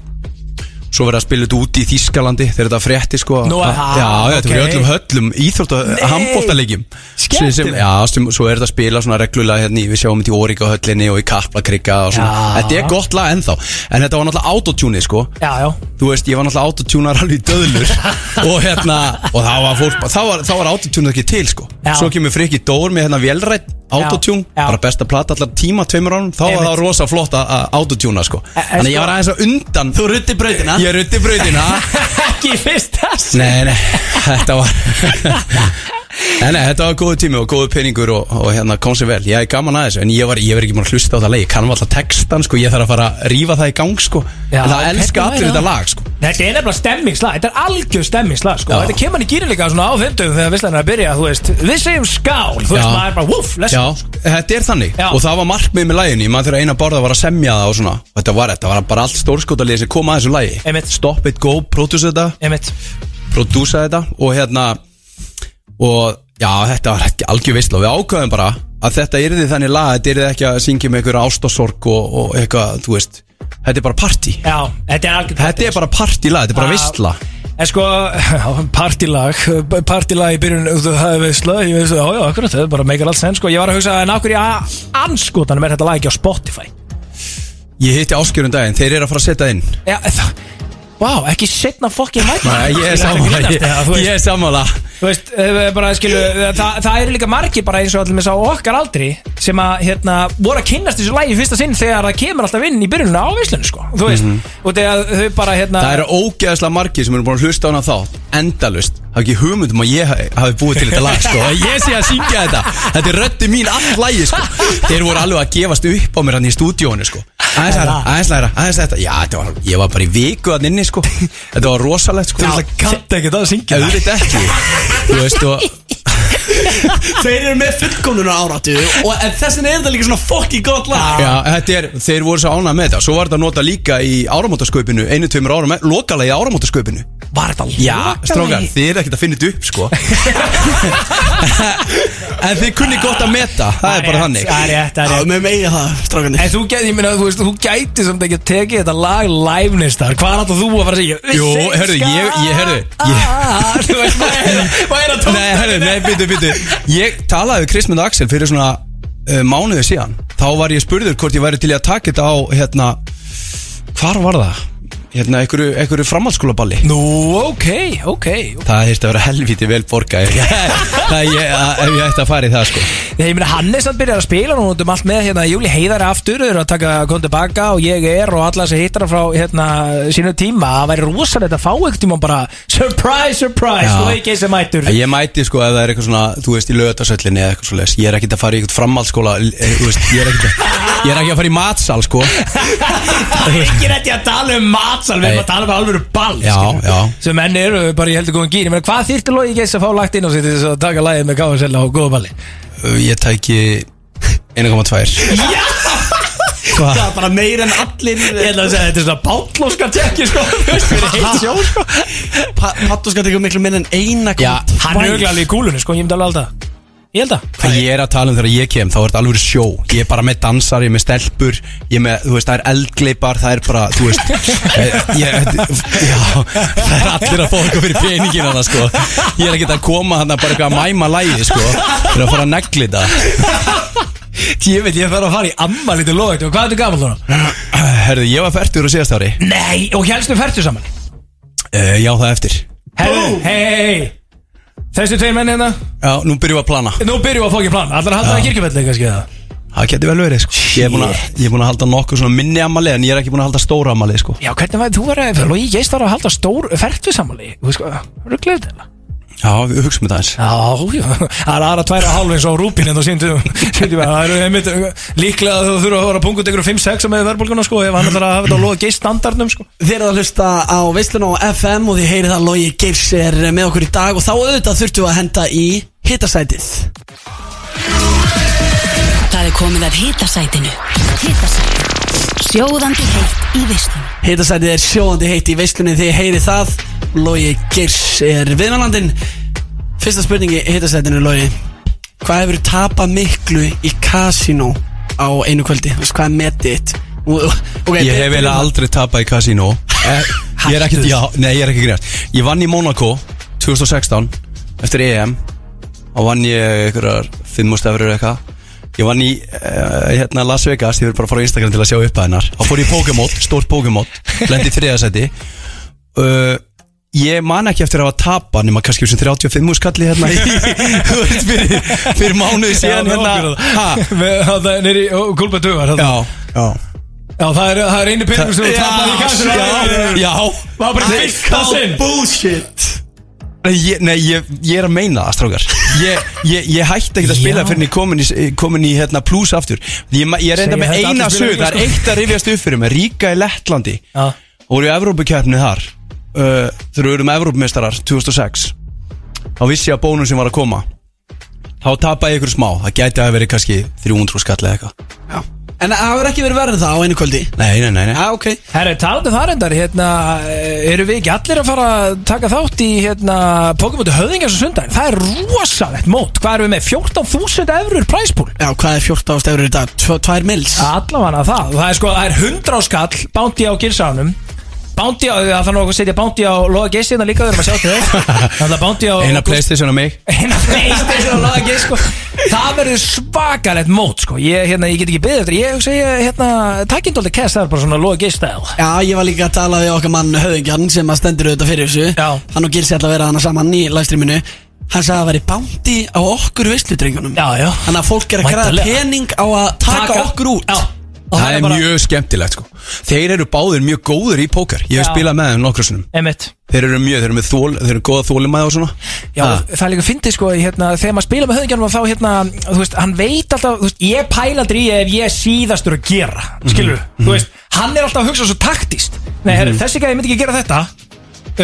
svo verið að spila þetta út í Þískalandi þegar þetta frétti sko Nú, já, aha, já, þetta ok. verið öllum höllum íþrótt og Nei. handbóltalegjum Skemmtilegt. Já, sem, svo er þetta að spila svona reglulega hérna, við sjáum þetta í Óríka höllinni og í Kaplakrika og svona, þetta er gott lag ennþá en þetta var náttúrulega autotune sko Já, já þú veist, ég var náttúrulega autotunar alveg döðlur og hérna, og þá var fólk þá var, var autotune ekki til sko Já. svo kemur Frikki Dór með hérna vélrætt autotune, bara besta plata allar tíma tveimur ánum, þá var það rosa flott að autotuna sko, E- en þannig ég sko- var aðeins að undan. Þú rutti brautina? Ég rutti brautina. Ekki fyrst þess nei, nei, þetta var Nei, nei, þetta var góðu tími og góðu peningur og, og hérna kom sér vel, ég er gaman að þessu en ég var, ég var ekki búin að hlusta á það leið, ég kann alltaf textan sko, ég þarf að fara að rífa það í gang sko. Já, en það elska allir þetta lag sko. Þetta er nefnilega stemmingslag, þetta er algjör stemmingslag sko. Já. Þetta kemur hann í gýri líka svona á 50 þegar visslan er að byrja, þú veist. Við segjum skál, þú veist, Já. maður er bara woof, let's Já, go þetta er þannig. Já. Og það var markmið með læginu Maður þegar eina borða var að semja það og svona. Og Þetta var, þetta var bara allt stórskotalið sem kom að þessu lægi Einmitt. Stop it, go, produce þetta. Einmitt. Produce þetta Og hérna Og já, þetta var ekki algjör veistla við ákvæðum bara að þetta yrði þannig lag Þetta yrði ekki að syngja með einhverja ástasorg og, og eitthvað, þú veist. Þetta er bara party Já, þetta er algjör Þetta er bara partylag, þetta er bara veistla En sko, partilag Partilag í byrjun þú hafði veistla Ég veist, já, já, akkurat, það er bara meikar allt senn sko. Ég var að hugsa, en okkur í anskotanum er þetta lag ekki á Spotify? Ég hitti áskjörun daginn, þeir eru að fara að setja inn. Já, það Vá, ekki setna fokkin mæta. Ég er sammála ég, er sammála. Þú veist, eh, bara, skilu, það, það eru líka margir bara eins og allir með sá okkar aldri sem að, hérna, voru að kynnast þessu lægi fyrsta sinn þegar það kemur alltaf inn í byrjuninu á veislunni, sko Þú veist, Mhm. og þegar þau bara, hérna Það eru ógeðslega margir sem eru búin að hlusta á hana þátt Endalust Er ekki hugmynd um að ég hafi- búið til þetta lag sko. Að Ég sé að syngja þetta Þetta er röddi mín all lagi sko. Þeir voru alveg að gefast upp á mér hann í stúdíónu sko. Aðeins læra, aðeins læra, aðeins þetta Já, þetta var, ég var bara í viku að inni sko. Þetta var rosalegt sko. Það kannt ekki það að syngja ekki Þú veist og Þeir eru með fullkomnuna áratu Og en þessin er þetta líka svona fucking gott lag. Já, þetta er, þeir voru svo ánað með þetta. Svo var þetta nota líka í áramótasköpinu Einu, tveimur árum, lokalega í áramótasköpinu Var þetta Já, lokalagi? strókar, þið er ekkert að finna þetta upp, sko En þið kunni gott að meta. Það er bara þannig. Það er rétt, það er rétt. Með megi það, strákanir En þú gæti, ég meina, þú veist, þú gæti samt ekki að tekið þetta lag live neistar Hvað er þetta þú að fara að segja? Jú, herðu, ég, ég, Ah, Þú veist, hvað er hvað er að tóta? Nei, herðu, nei, byttu, byttu Ég talaði við Kristmund Axel fyrir svona uh, mánuði síðan. Þá var ég spurður hvort ég væri til í að taka þetta á, hérna Hvar var það? Hérna, einhverju, einhverju framhaldsskólaballi. Nú, ok, ok. Það heist að vera helviti vel borga ef ég, það ég, ef ég ætti að fara í það sko. Ég meina, hann er samt byrjað að spila nú um allt með hérna Júli Heiðari aftur, eru að taka kom tilbaka og ég er og alla þessi hittara frá hérna sínu tíma. Það væri rosalegt að fá ekkert tíma bara Surprise, surprise, þú ekki sem mættur Ég mæti sko ef það er eitthvað svona, þú veist, í lögatarsöllinni eða eitthvað svo Ég er ekkert að fara í eitthvað framhaldsskóla eh, Þú veist, ég er ekkert að, ég er ekki að fara í matsal sko. Það er ekki rétti að tala um matsal, við erum að tala um alvöru ball Já, já. Sem menn eru bara í heldur góðum gýr Ég meina, hvað þýrti logi geist að fá lagt inn á sig til þess að taka lagið með KSL á góða balli? Uh, Ég tæki 1,2 Hvað? Það er bara meir en allir. Ég ætla að segja, þetta er svona pátlóska tekki sko. Veist, fyrir heitt sjó sko. Pattu skal tekja miklu minn en eina Já, Hann er auðvitað alveg í kúlunni sko, ég myndi alveg alltaf Ég held að. Hvað ég er að tala um þegar ég kem, þá er þetta alveg sjó. Ég er bara með dansar, ég er með stelpur Ég er með, þú veist, það er eldgleipar Það er bara, þú veist eh, ég, Já, það er allir að fá eitthvað fyrir peningin hana, sko. Ég er ekkert að koma hann bara eitthvað að mæma lægi, sko. Ég er að fara að negli þetta. Ég veit, ég þarf að fara í ammali til logi Og hvað er þetta gaman núna? Herðu, ég var færtur á síðast ári. Nei, og helstu færtu saman? Uh, Já, það eftir. Herru, hei, hei Þessi tveir menn hérna? Já, nú byrjum við að plana. Nú byrjum við að fókja plan. Allar að halda það kirkjufelli kannski það Það geti vel verið, sko. Ég er búin að, ég er búin að halda nokkuð svona minni ammali En ég er ekki búin að halda stóra ammali, sko. Já, hvernig var þú verið geist þar að halda stór færtu samanli Þú veist hvað, rugglega þetta Já, við hugsaum þetta eins Já, já, það er aðra tværa hálf eins og rúpin en þá síndu Það eru einmitt líklega að þú þurfa að vera pungut ykkur 5-6 með verðbólguna sko ef hann ætlar að hafa þetta á loga geist standardnum sko. Þið eruð að hlusta á veislun á FM og þið heyrið að Logi Geirs er með okkur í dag og þá auðvitað þurftu að henda í hitasætið. Það er komið að hitasætinu. Hitasætinu Sjóðandi heitt í veislunni. Hitasætið er sjóðandi heitt í veislunni þið heyrið það. Logi Geirs er viðmælandinn. Fyrsta spurningi í hitasætinu Logi. Hvað hefur tapað miklu í kasínó á einu kvöldi? Þú veist, Hvað er metið þitt? Og- ok, Ég hef eiginlega aldrei tapað í kasínó. Eh, Ég er ekki, já, nei, ég er ekki greiðast Ég vann í Monaco 2016 Eftir EM Og vann ég einhverjar 5 stefur eitthvað Ég vann í uh, hérna Las Vegas Ég verður bara að fara á Instagram til að sjá upp að hennar. Þá fór í Pokémon, stórt Pokémon Lendi þriðasæti uh, Ég man ekki eftir að hafa tapa Nefna kannski sem 35 skalli hérna fyrir, fyrir mánuði síðan hérna. Ha? Það er nýri Kulpa Dugar Já, já. Já, það er, það er einu peningur sem þú tapar í kassinu já, já. Það var bara Nei, fyrsta sinn Bullshit ég, nei ég, ég er að meina það, strákar. Ég, ég, ég hætti ekki að spila fyrir en ég komin í, komin í hérna, plus aftur. Ég, er reynda með eina sög Það er eitt að rifjast upp fyrir mig. Ríka í Lettlandi. Já. Og voru í Evrópukeppni þar uh, Þegar við erum Evrópumeistarar 2006 Þá vissi ég að bónusinn var að koma. Þá tapaði ég ykkur smá. Það gæti að verið kannski 300 skall eða eitthvað En það hefur ekki verið verið það á einu kvöldi Nei, nei, nei, nei. Já, ok Herri, talandi um það reyndar, hérna, eru við ekki allir að fara að taka þátt í, hérna, Pokémon höfðingar sem sundaginn? Það er rosalegt mót. Hvað erum við með? 14.000 eurur præspúl? Já, hvað er 14 eurur í dag? 2 mils Allavega það. Og Það er sko, það er 100 á skall, bánti á gilsánum. Bounty á, það þarf nú að setja Bounty á Loga Geissi hérna líka, við erum að sjá til þau Það er Bounty á Eina Playstation á mig. Eina Playstation á Loga Geissi sko. Það verður svakalegt mót sko. ég, hérna, ég get ekki beðið eftir Ég hugsa ég, hérna, takkindóldi kess það er bara svona Loga Geissi stæl Já, ég var líka að tala við okkar mann höfðingjarn sem að stendur auðvitað fyrir þessu. Já. Hann og Gilsi ætla að vera hana saman í livestreaminu. Hann sagði að það væri bándi á okkur veistlutrengjunum Já, já. Þannig að fólk er að græða Væntanlega. pening á að taka, Taka- okkur út. Já Og Það er bara- mjög skemmtilegt sko. Þeir eru báðir mjög góður í póker. Ég hef spilað með þeim nokkru sinnum. Einmitt. Þeir eru mjög, þeir eru með þól, þeir eru góða þólimæði og svona. Já, Ha. það er líka fyndið sko hérna, þegar maður spila með höfðingjarnum þá hérna, þú veist, hann veit alltaf veist, ég pæla aldrei ef ég síðastur að gera skilur, þú veist, hann er alltaf að hugsa svo taktist, nei, herri, þessi gæði myndi ekki gera þetta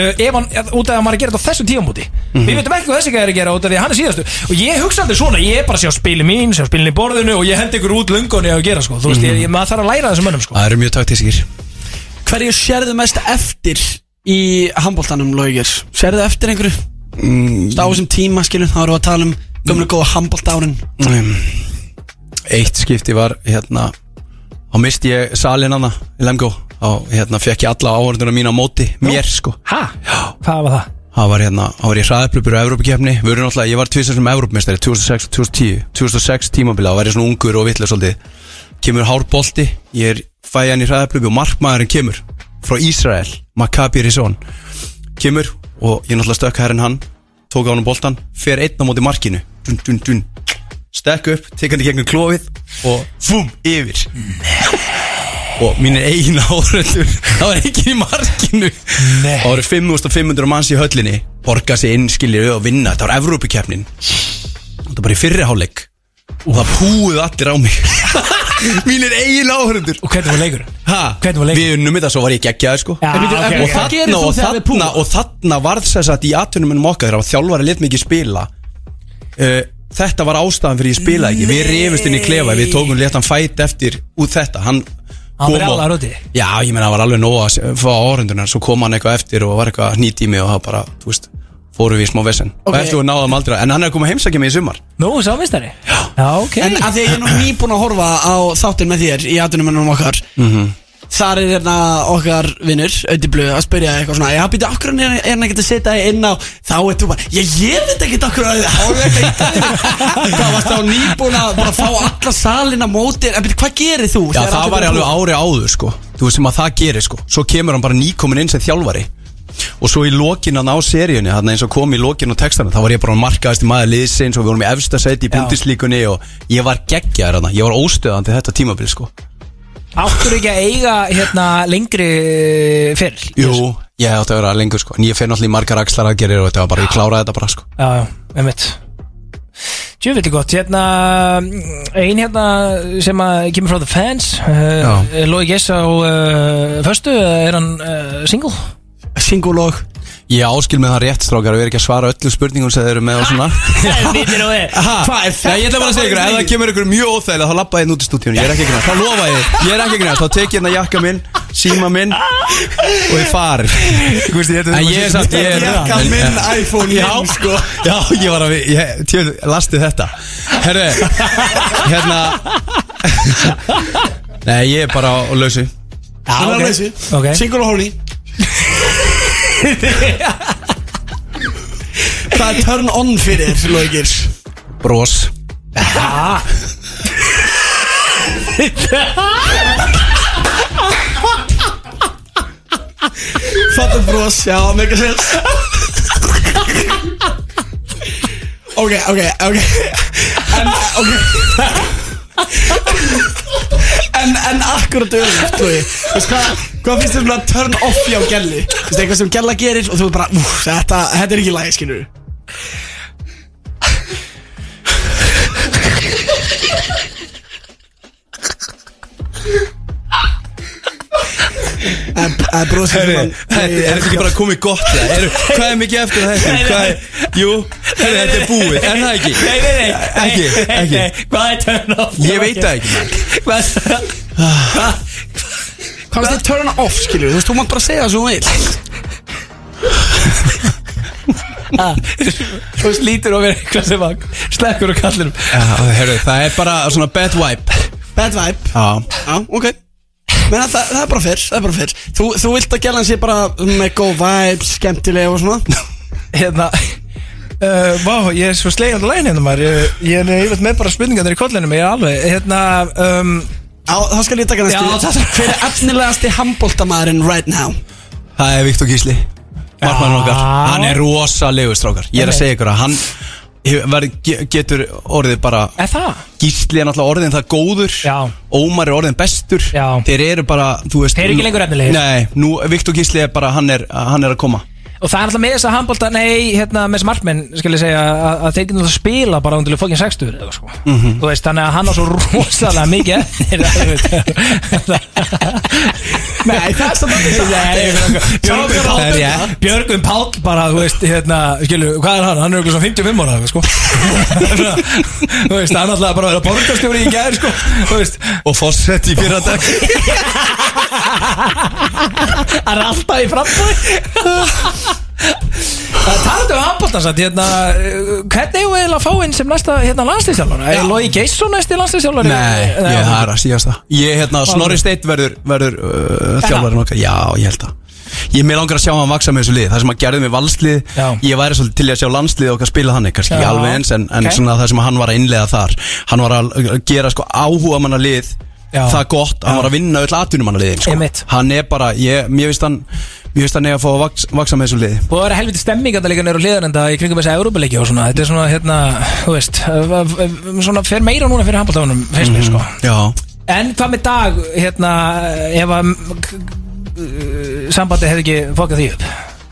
ef hann, ef- út af að maður er að gera þetta á þessum tífamúti við veitum ekki hvað þessi gæði er að gera út af því að hann er síðastur. Og ég hugsa aldrei svona, ég er bara að sjá spili mín sjá spilin í borðinu og ég hendi ykkur út lungunni að gera sko, þú veist, ég, ég, maður þarf að læra þessum mönnum sko. Það eru mjög taktískir. Hverju sérðu mest eftir í handbóltanum, Lóigir? Sérðu eftir einhverju? mm, Á þessum tíma, skilur, þá við að tala um gömlu góða handbóltárin um, Eitt skipti var hérna Þá misti ég salin hana í Lemgo Þá hérna, fekk ég alla áhörðuna mín á móti Mér sko. Hæ? Hvað var það? Það var hérna, það var ég hraðaplupur á Evrópakefni Við erum náttúrulega, ég var tvisar sem Evrópmestari 2006 og 2010 2006 tímabila, þá var ég svona ungur og vitlega svolítið. Kemur hár bolti, ég er fæði hann í hraðaplupu og markmaðurinn kemur Frá Ísrael, Maccabi Rizón Kemur og ég náttúrulega stökka herrin hann Tók á hann boltan, fer einn á móti markinu. Dun, dun, dun. Stekk upp, tek hann í gegnum klófið Og fum, yfir og mínir eigin áhörður það var ekki í markinu. Nei. það voru 5500 manns í höllinni borga sig inn, skiljið og vinna. Þetta var Evrópukeppnin. Þetta var bara í fyrriháleik og það púið allir á mig. Mínir eigin áhörður Og hvernig var leikurinn? ha, Hvernig var leikurinn? við unnum þetta svo var ég geggjaði sko. Já, En bíddu, ok, en ok. og þarna og þarna og þarna varð þess að í atvinnum okkar þegar þjálfari lit mikið spila uh, þetta var ástæðan fyrir ég spila ekki. Við rifust inn í klefa, við tókum léttan fæt eftir út þetta. Hann Hann brjálaður og- úti? já, ég meina það var alveg nóg að se- fá áhrendunar svo kom hann eitthvað eftir og var eitthvað hnýtt í mig og það bara, þú veist, fóru við í smá vesen og Ok. eftir við náðum aldrei, en hann er að heimsækja mig í sumar Nú, sámistari? Já Já, ok En að því að ég er nú nýbúin að horfa á þáttin með þér í aðunumennum okkar Þar er hérna okkar vinnur, Öndi Blöð, að spyrja eitthvað svona Já, býta, okkur er, hann ekkert að setja þig inn á Þá er þú bara, ég, ég veit ekki okkur að Hvað varst þá nýbúin að bara fá alla salin á móti En býta, hvað gerir þú? Já, það var að alveg ári áður sko. Þú veist sem að það gerir sko. Svo kemur hann bara nýkomin inn sem þjálfari. Og svo í lokin hann á seríunni Þannig eins og kom í lokin og textana Það var ég bara markaðist í maður liðsins Og við vorum í efsta seti í bundislíkunni Og ég var geggjaður Ég var óstöðandi þetta tímabil sko Áttur ekki að eiga hérna lengri fyrr Jú, ég átti að vera lengur sko. En ég fer náttúrulega í margar axlar aðgerir Og þetta var bara, ég kláraði þetta bara sko. Já, já, einmitt. Tjöfildi gott, hérna Ein hérna sem að kemur frá The Fans uh, Lói Gess á uh, Föstu, er hann uh, single? Singulog Ég áskil með það rétt strákar Við erum ekki að svara öllum spurningum sem þeir eru með og svona. Og Hvað er það? Ég ætla bara að segja ykkur, ef það kemur ykkur mjög óþægilega þá lappa ég inn út í stúdíun, ég er ekki að grænast, þá lofa ég. Ég er ekki að grænast, þá tek ég hérna jakka minn, síma minn og ég fari. En ég er samt, ég er Jakka minn, iPhone Já, minn, sko. Já, ég var að, við- ég, tjóð, lasti þetta. Herru, hérna Nei, ég er bara á lausu. Er. Single og horny Hvað er turn on fyrir þér, Lóigir? Bros. Fattur bros, já, mega sens Ok, ok, ok. En, ok. En, en akkurat öðrugt, þú veist hvað Hvað finnst þér svona að turn off hjá gelli? Þú veist, eitthvað sem gella gerir og þú er bara, úf, þetta, þetta er ekki lægi, skilur En, en brosi Herru, þetta er þetta ekki bara komið gott það? Eru, hvað er mikið eftir þetta? Hvað er, jú, herru, þetta er búið, er það ekki? Nei, nei, nei Ekki, Nei, nei, ekki. nei. Hvað er turn off? Ég veit það ekki, Hvað er Hvað finnst þér turn off, skilur? Þú veist, þú mátt bara segja það svo vil Þú veist, lítur og verið eitthvað sem að Slekkur og kallir um Já, herru, það er bara svona bad vibe. Bad vibe? Já, Já, ok. Menna, það, það er bara fyrr, það er bara fyrr. Þú, þú vilt að gælan sé bara með góð vibes, skemmtilega og svona? Hérna uh, Vá, ég er svo slegand lægin hérna maður. Ég, ég er yfirleitt með bara spurningar í kollinum Ég er alveg, hérna um, Á, það skal ég taka Já, næstu það- Hver er efnilegasti handbóltamæðurinn right now? Það er Viktor Gísli Markmann okkar Já. Hann er rosalegu strákar Ég er að segja ykkur að hann hefur- verið- ge- getur orðið bara Er það? Gísli er náttúrulega orðin það góður Já. Ómar er orðin bestur Já. Þeir eru bara, þú veist Þeir eru ekki lengur efnilegir. Nei, nú, Viktor Gísli er bara, hann er, hann er að koma Og það er alltaf með þess að handbólta, nei, hérna með þess markmenn, skal ég segja, að, að þeir getur náttúrulega spila bara undir fokkin 60 eða sko. Mhm. Þú veist, þannig að hann á svo rosalega mikið. Nei, það er Það rétt. Björgvin Páll bara, þú veist, hérna, skilu, hvað er hann? Hann er okkur svona 55 ára, sko Þú veist, hann alltaf bara að vera borgarstjóri í gær, sko Þú veist, Og fórsett í fyrra dag hann er alltaf í frambúi Það talaðu um handbóltansat, hérna, uh, hvernig eigum við eiginlega að fá inn sem næsta, hérna, landslýstjálfara? Er Lói Geisson næsti landslýstjálfari? Nei, ég, það er að síðast það Ég, hérna, Snorri Steit verður, verður uh, þjálfarinn okkar Já, ég held það Ég með langar að sjá hann vaksa með þessu lið Það sem hann gerði með valslið Já. Ég væri svolítið til að sjá landslið okkar spila þannig Kannski ekki Já. alveg eins En, en Ok. svona það sem hann var að innlega þar Hann var að að gera sko áhuga manna lið Já. Það gott, hann var að vinna öll atvinnum manna liðin sko. Einmitt. Hann er bara, ég, mér finnst hann Mér finnst hann eiga að fá að vaks, vaksa með þessu lið Búið að vera helviti stemming að það líka neyru hliðarenda í kringum þessi Európa-leiki og svona. Þetta er svona, hérna, þú veist Svona fer meira núna fyrir handbóltafunum finnst mér, sko. Já, En hvað með dag, hérna, ef að uh, sambandi hefði ekki fokað því upp?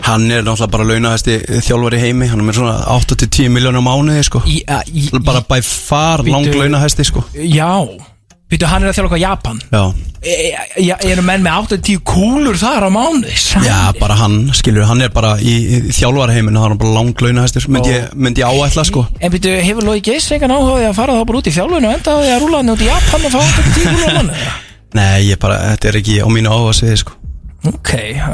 Hann er náttúrulega bara launahæsti þjálfari heimi. Hann er með svona 8-10 miljónur mánuði sko. Bara by far lang launahæsti sko. Já, býtu, hann er að þjálfa hvað Japan. Já. E, e, Eru menn með 80 kúlur þar á mánuði? Já, bara hann, skilur, hann er bara í, í þjálfaraheiminu, það er bara langlaunahæstur myndi, ég- myndi ég áætla, sko. En býtu, hefur Lói Geis á því að fara þá bara út í þjálfinu og enda því að rúla hann út í Japan og fá 80 kúlur á mánuði? Nei, ég bara, þetta er ekki á mínu áhuga sviði, sko. Ok,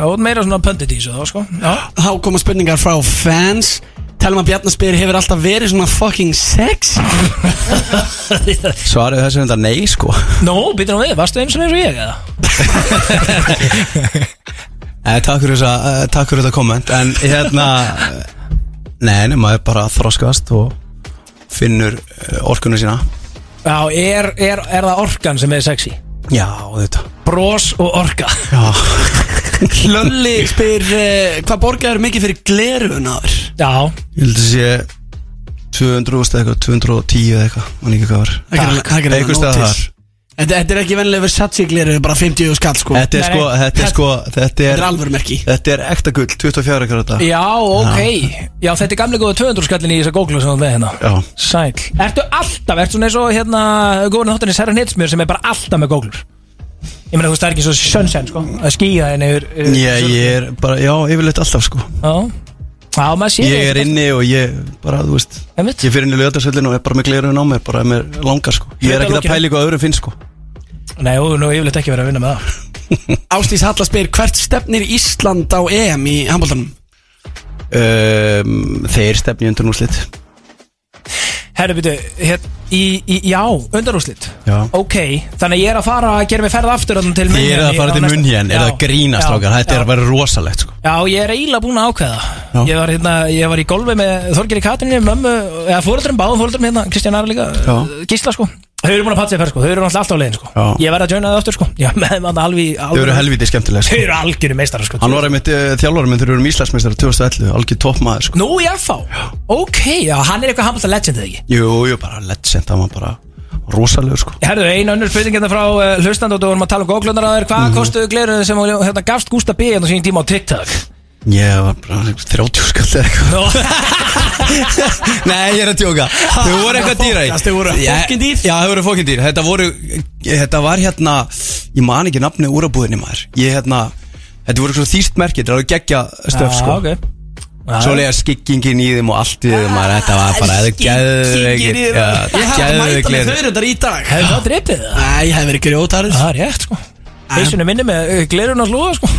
og meira svona pöndit í þessu þá, sko. Já, Þá koma spurningar frá fans Telma Bjarnaspyr hefur alltaf verið svona fucking sex Svarið er þetta nei, sko Nó, býtu nú við, varstu eins og eins og ég, eða? Nei, takk fyrir þessa, uh, takk fyrir þetta komment En hérna, eh, nei, nei, maður bara þroskast og finnur uh, orkunni sína Já, er, er, er það orkan sem er sexy? Já, þetta Bros og orka. Já, Hlölli spyr uh, Hvað borgaður mikið fyrir glerunar? Já, ég held að sé 200 úrst eitthvað, 210 eða eitthvað, mann ekki hvað var. Það er ekki- það er ekki Einhvers staðar. notice. þar Þetta, þetta er ekki vennilega Versace gleru Bara 50 skall sko. Þetta er sko, nei, þetta er þetta- sko Þetta Þetta er, er alvörumerki þetta er ekta gull, 24 karata já, ok. Já, þetta er gamlega góða 200 skallin í þessa góklu sem þú með hérna. Já, Sæl Ertu alltaf, ertu svona eins og hérna Góðan þáttinni Serra Nitsmjör sem er bara alltaf með góklur Ég meina, þú veist, það er ekki svo sunshine, sko Að skýja henni yfir ég, ég er bara, já, yfirleitt alltaf sko. Já Já, maður sé Ég er inni og ég bara, þú veist Einmitt. Ég fyrir inn í lögatarsöllin og er bara með glerun á mér Bara ef mér langar sko Ég er ekki að Hlutalokinu. pæla ykkur öðrum finnst sko Nei, er nú yfirleitt ekki verið að vinna með það Ástís Halla spyr Hvert stefnir Ísland á EM í handbóltanum? um, Þeir stefni undir núslit Herru, byrju, hér, í, í, já, undarúslit Já. Ok, þannig ég er að fara að gera mig ferð aftur þarna til Munchen er að fara til munn hérna Er það grínast rákar Þetta er að vera rosalegt sko Já, ég er eiginlega búin að ákveða. Ég var, hérna, ég var í golfi með Þorgeri Katrinni, mömmu, eða fóreldrum, báðum fóreldrum hérna, Kristján Ara líka, Já. Gísla sko Þau eru búin að patsa í ferð sko, þau eru alltaf á leiðin sko. Já. Ég verð að joina það aftur sko. Já, með hann alveg Þau eru helviti skemmtilega Þau sko. Eru algjöru meistar sko. Hann var einmitt uh, þjálfari minn þegar við erum Íslandsmeistar 2011 Algjör toppmaður sko. Nú, í FH Ok, já, hann er eitthvað handbólta legend eða ekki? Jú, jú, bara legend Það var bara rosalegur sko. Herðu, ein önnur spurning hérna frá uh, hlustand og þú vorum að tala um góklundar að þér Hvað Mhm. kostuðu gleruðu sem þú hérna, gafst Gústa B hérna á sín tíma á TikTok? Ég var bara 30 skall eða eitthvað. Nei, ég er að tjóka Þau voru eitthvað dýra í. Þau voru fokkin dýr. Já, þau voru fokkin dýr. Þetta voru Þetta var hérna Ég man ekki nafni úr að búðinni maður. Ég hérna Þetta voru svona þýst merki Þetta voru geggja stöf Já, sko. ok. Já, Svo lega skikkingin í þeim og allt í þeim maður. Þetta var bara Þetta Skikkingin í þeim. Ég hef að mæta með þau þetta í dag. Hefur það drippið það? Nei, ég hef verið grjótarur Eisinu minni með uh, glerun að slúða sko.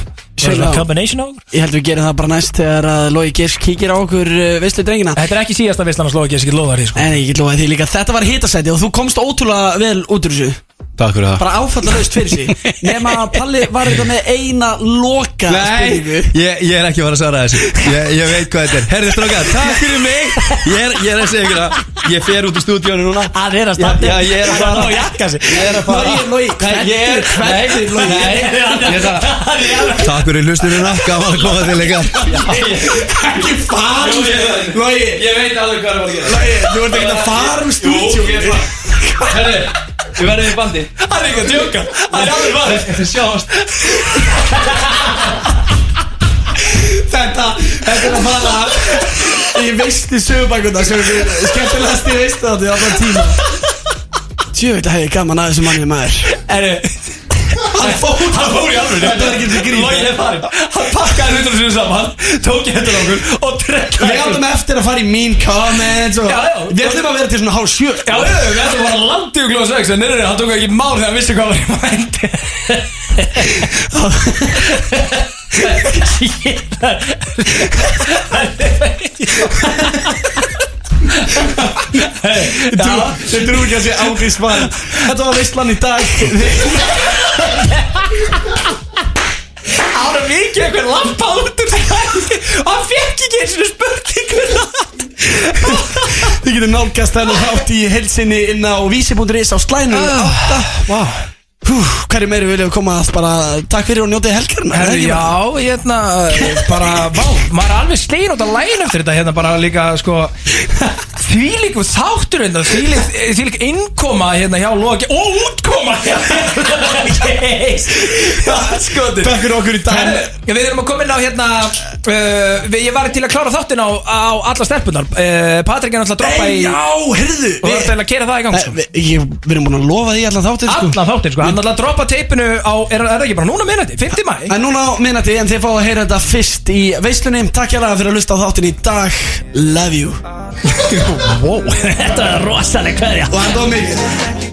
Combination á okkur. Ég held við gerum það bara næst þegar að Lói Girs kíkir á okkur uh, veistlu drengina. Þetta er ekki síðasta vislan að slúða ekki, ég lofa því sko. En ég lofaði því líka Þetta var hitasæti og þú komst ótrúlega vel út úr þessu Takk fyrir það. Bara áfallalaust fyrir sig. Nefn að Palli var þetta með eina loka Nei, ég, ég er ekki að fara að svara þessu. Ég, ég veit hvað þetta er. Herði strákar, takk fyrir mig. Ég er, ég er að segja ykkur að Ég fer út í stúdíónu núna. Hann er að standa já, ég er að fara. Hann á jakka sig. Ég er að fara. Logi, Logi, Nei, ég er hvernig, Logi. Nei, ég er að Takk fyrir hlustununa, gaman að koma til ykkar. Ekki fara. Logi, Ég veit alveg hvað það var að gera. Logi, þú ert ekki að fara um stúdíu Herri, við verðum í bandi. Hann er ekki að djóka. Hann er alveg varð Við sjáumst Þetta, þetta er að fara Í veistu sögubækuna sem er skemmtilegast í veistu þetta í allan tíma. Að hefði gaman að þessu manni maður. Erðu Hann fór Hann fór í alveg Þetta er ekki til grín. Logið er farin Hann pakkaði hundur sinni saman Tók í hendur okkur Og trekkaði Við átum eftir að fara í mean comments og Já, já. Við ætlum að vera til svona hálf sjö Já, já, já, við ætlum að landa í klóða 6 En nyrri, hann tók ekki mál þegar hann vissi hvað var í mændi Þið trú ekki að sé ágrís svar Þetta var veistlan í dag. Var mikið einhver lampa út úr það Og hann fekk ekki eins og spurningur Þið getur nálgast þennan þátt í helsinni inn á vísi.is á slænu Vá Hverju meiri viljum koma að bara Takk fyrir og njótið helgarna Herru, já, hérna, bara, vá, maður er alveg slegin út að læna eftir þetta, hérna, bara líka, sko, þvílíku þáttur, hérna, þvílík, þvílík innkoma, hérna, hjá Loki, og útkoma, skoðu. Takk fyrir okkur í dag ja, við erum að koma inn á, hérna, uh, við, ég var til að klára þáttin á, á alla stelpunar, uh, Patrik er náttúrulega að droppa í, já, heyrðu og það er að kera það í gang, sko. við, ég, við erum búin að lofa því allan þáttir sko. Allan þáttin, sko, hann er alltaf droppa teipinu á, er, er það ekki bara núna minnati, 50 mæ? En núna minnati en þið fá að heyra þetta fyrst í veislunni. Takk hjá það fyrir að lusta á þáttin í dag. Love you. Wow, þetta er rosalega hverja. Og hann dóð mikið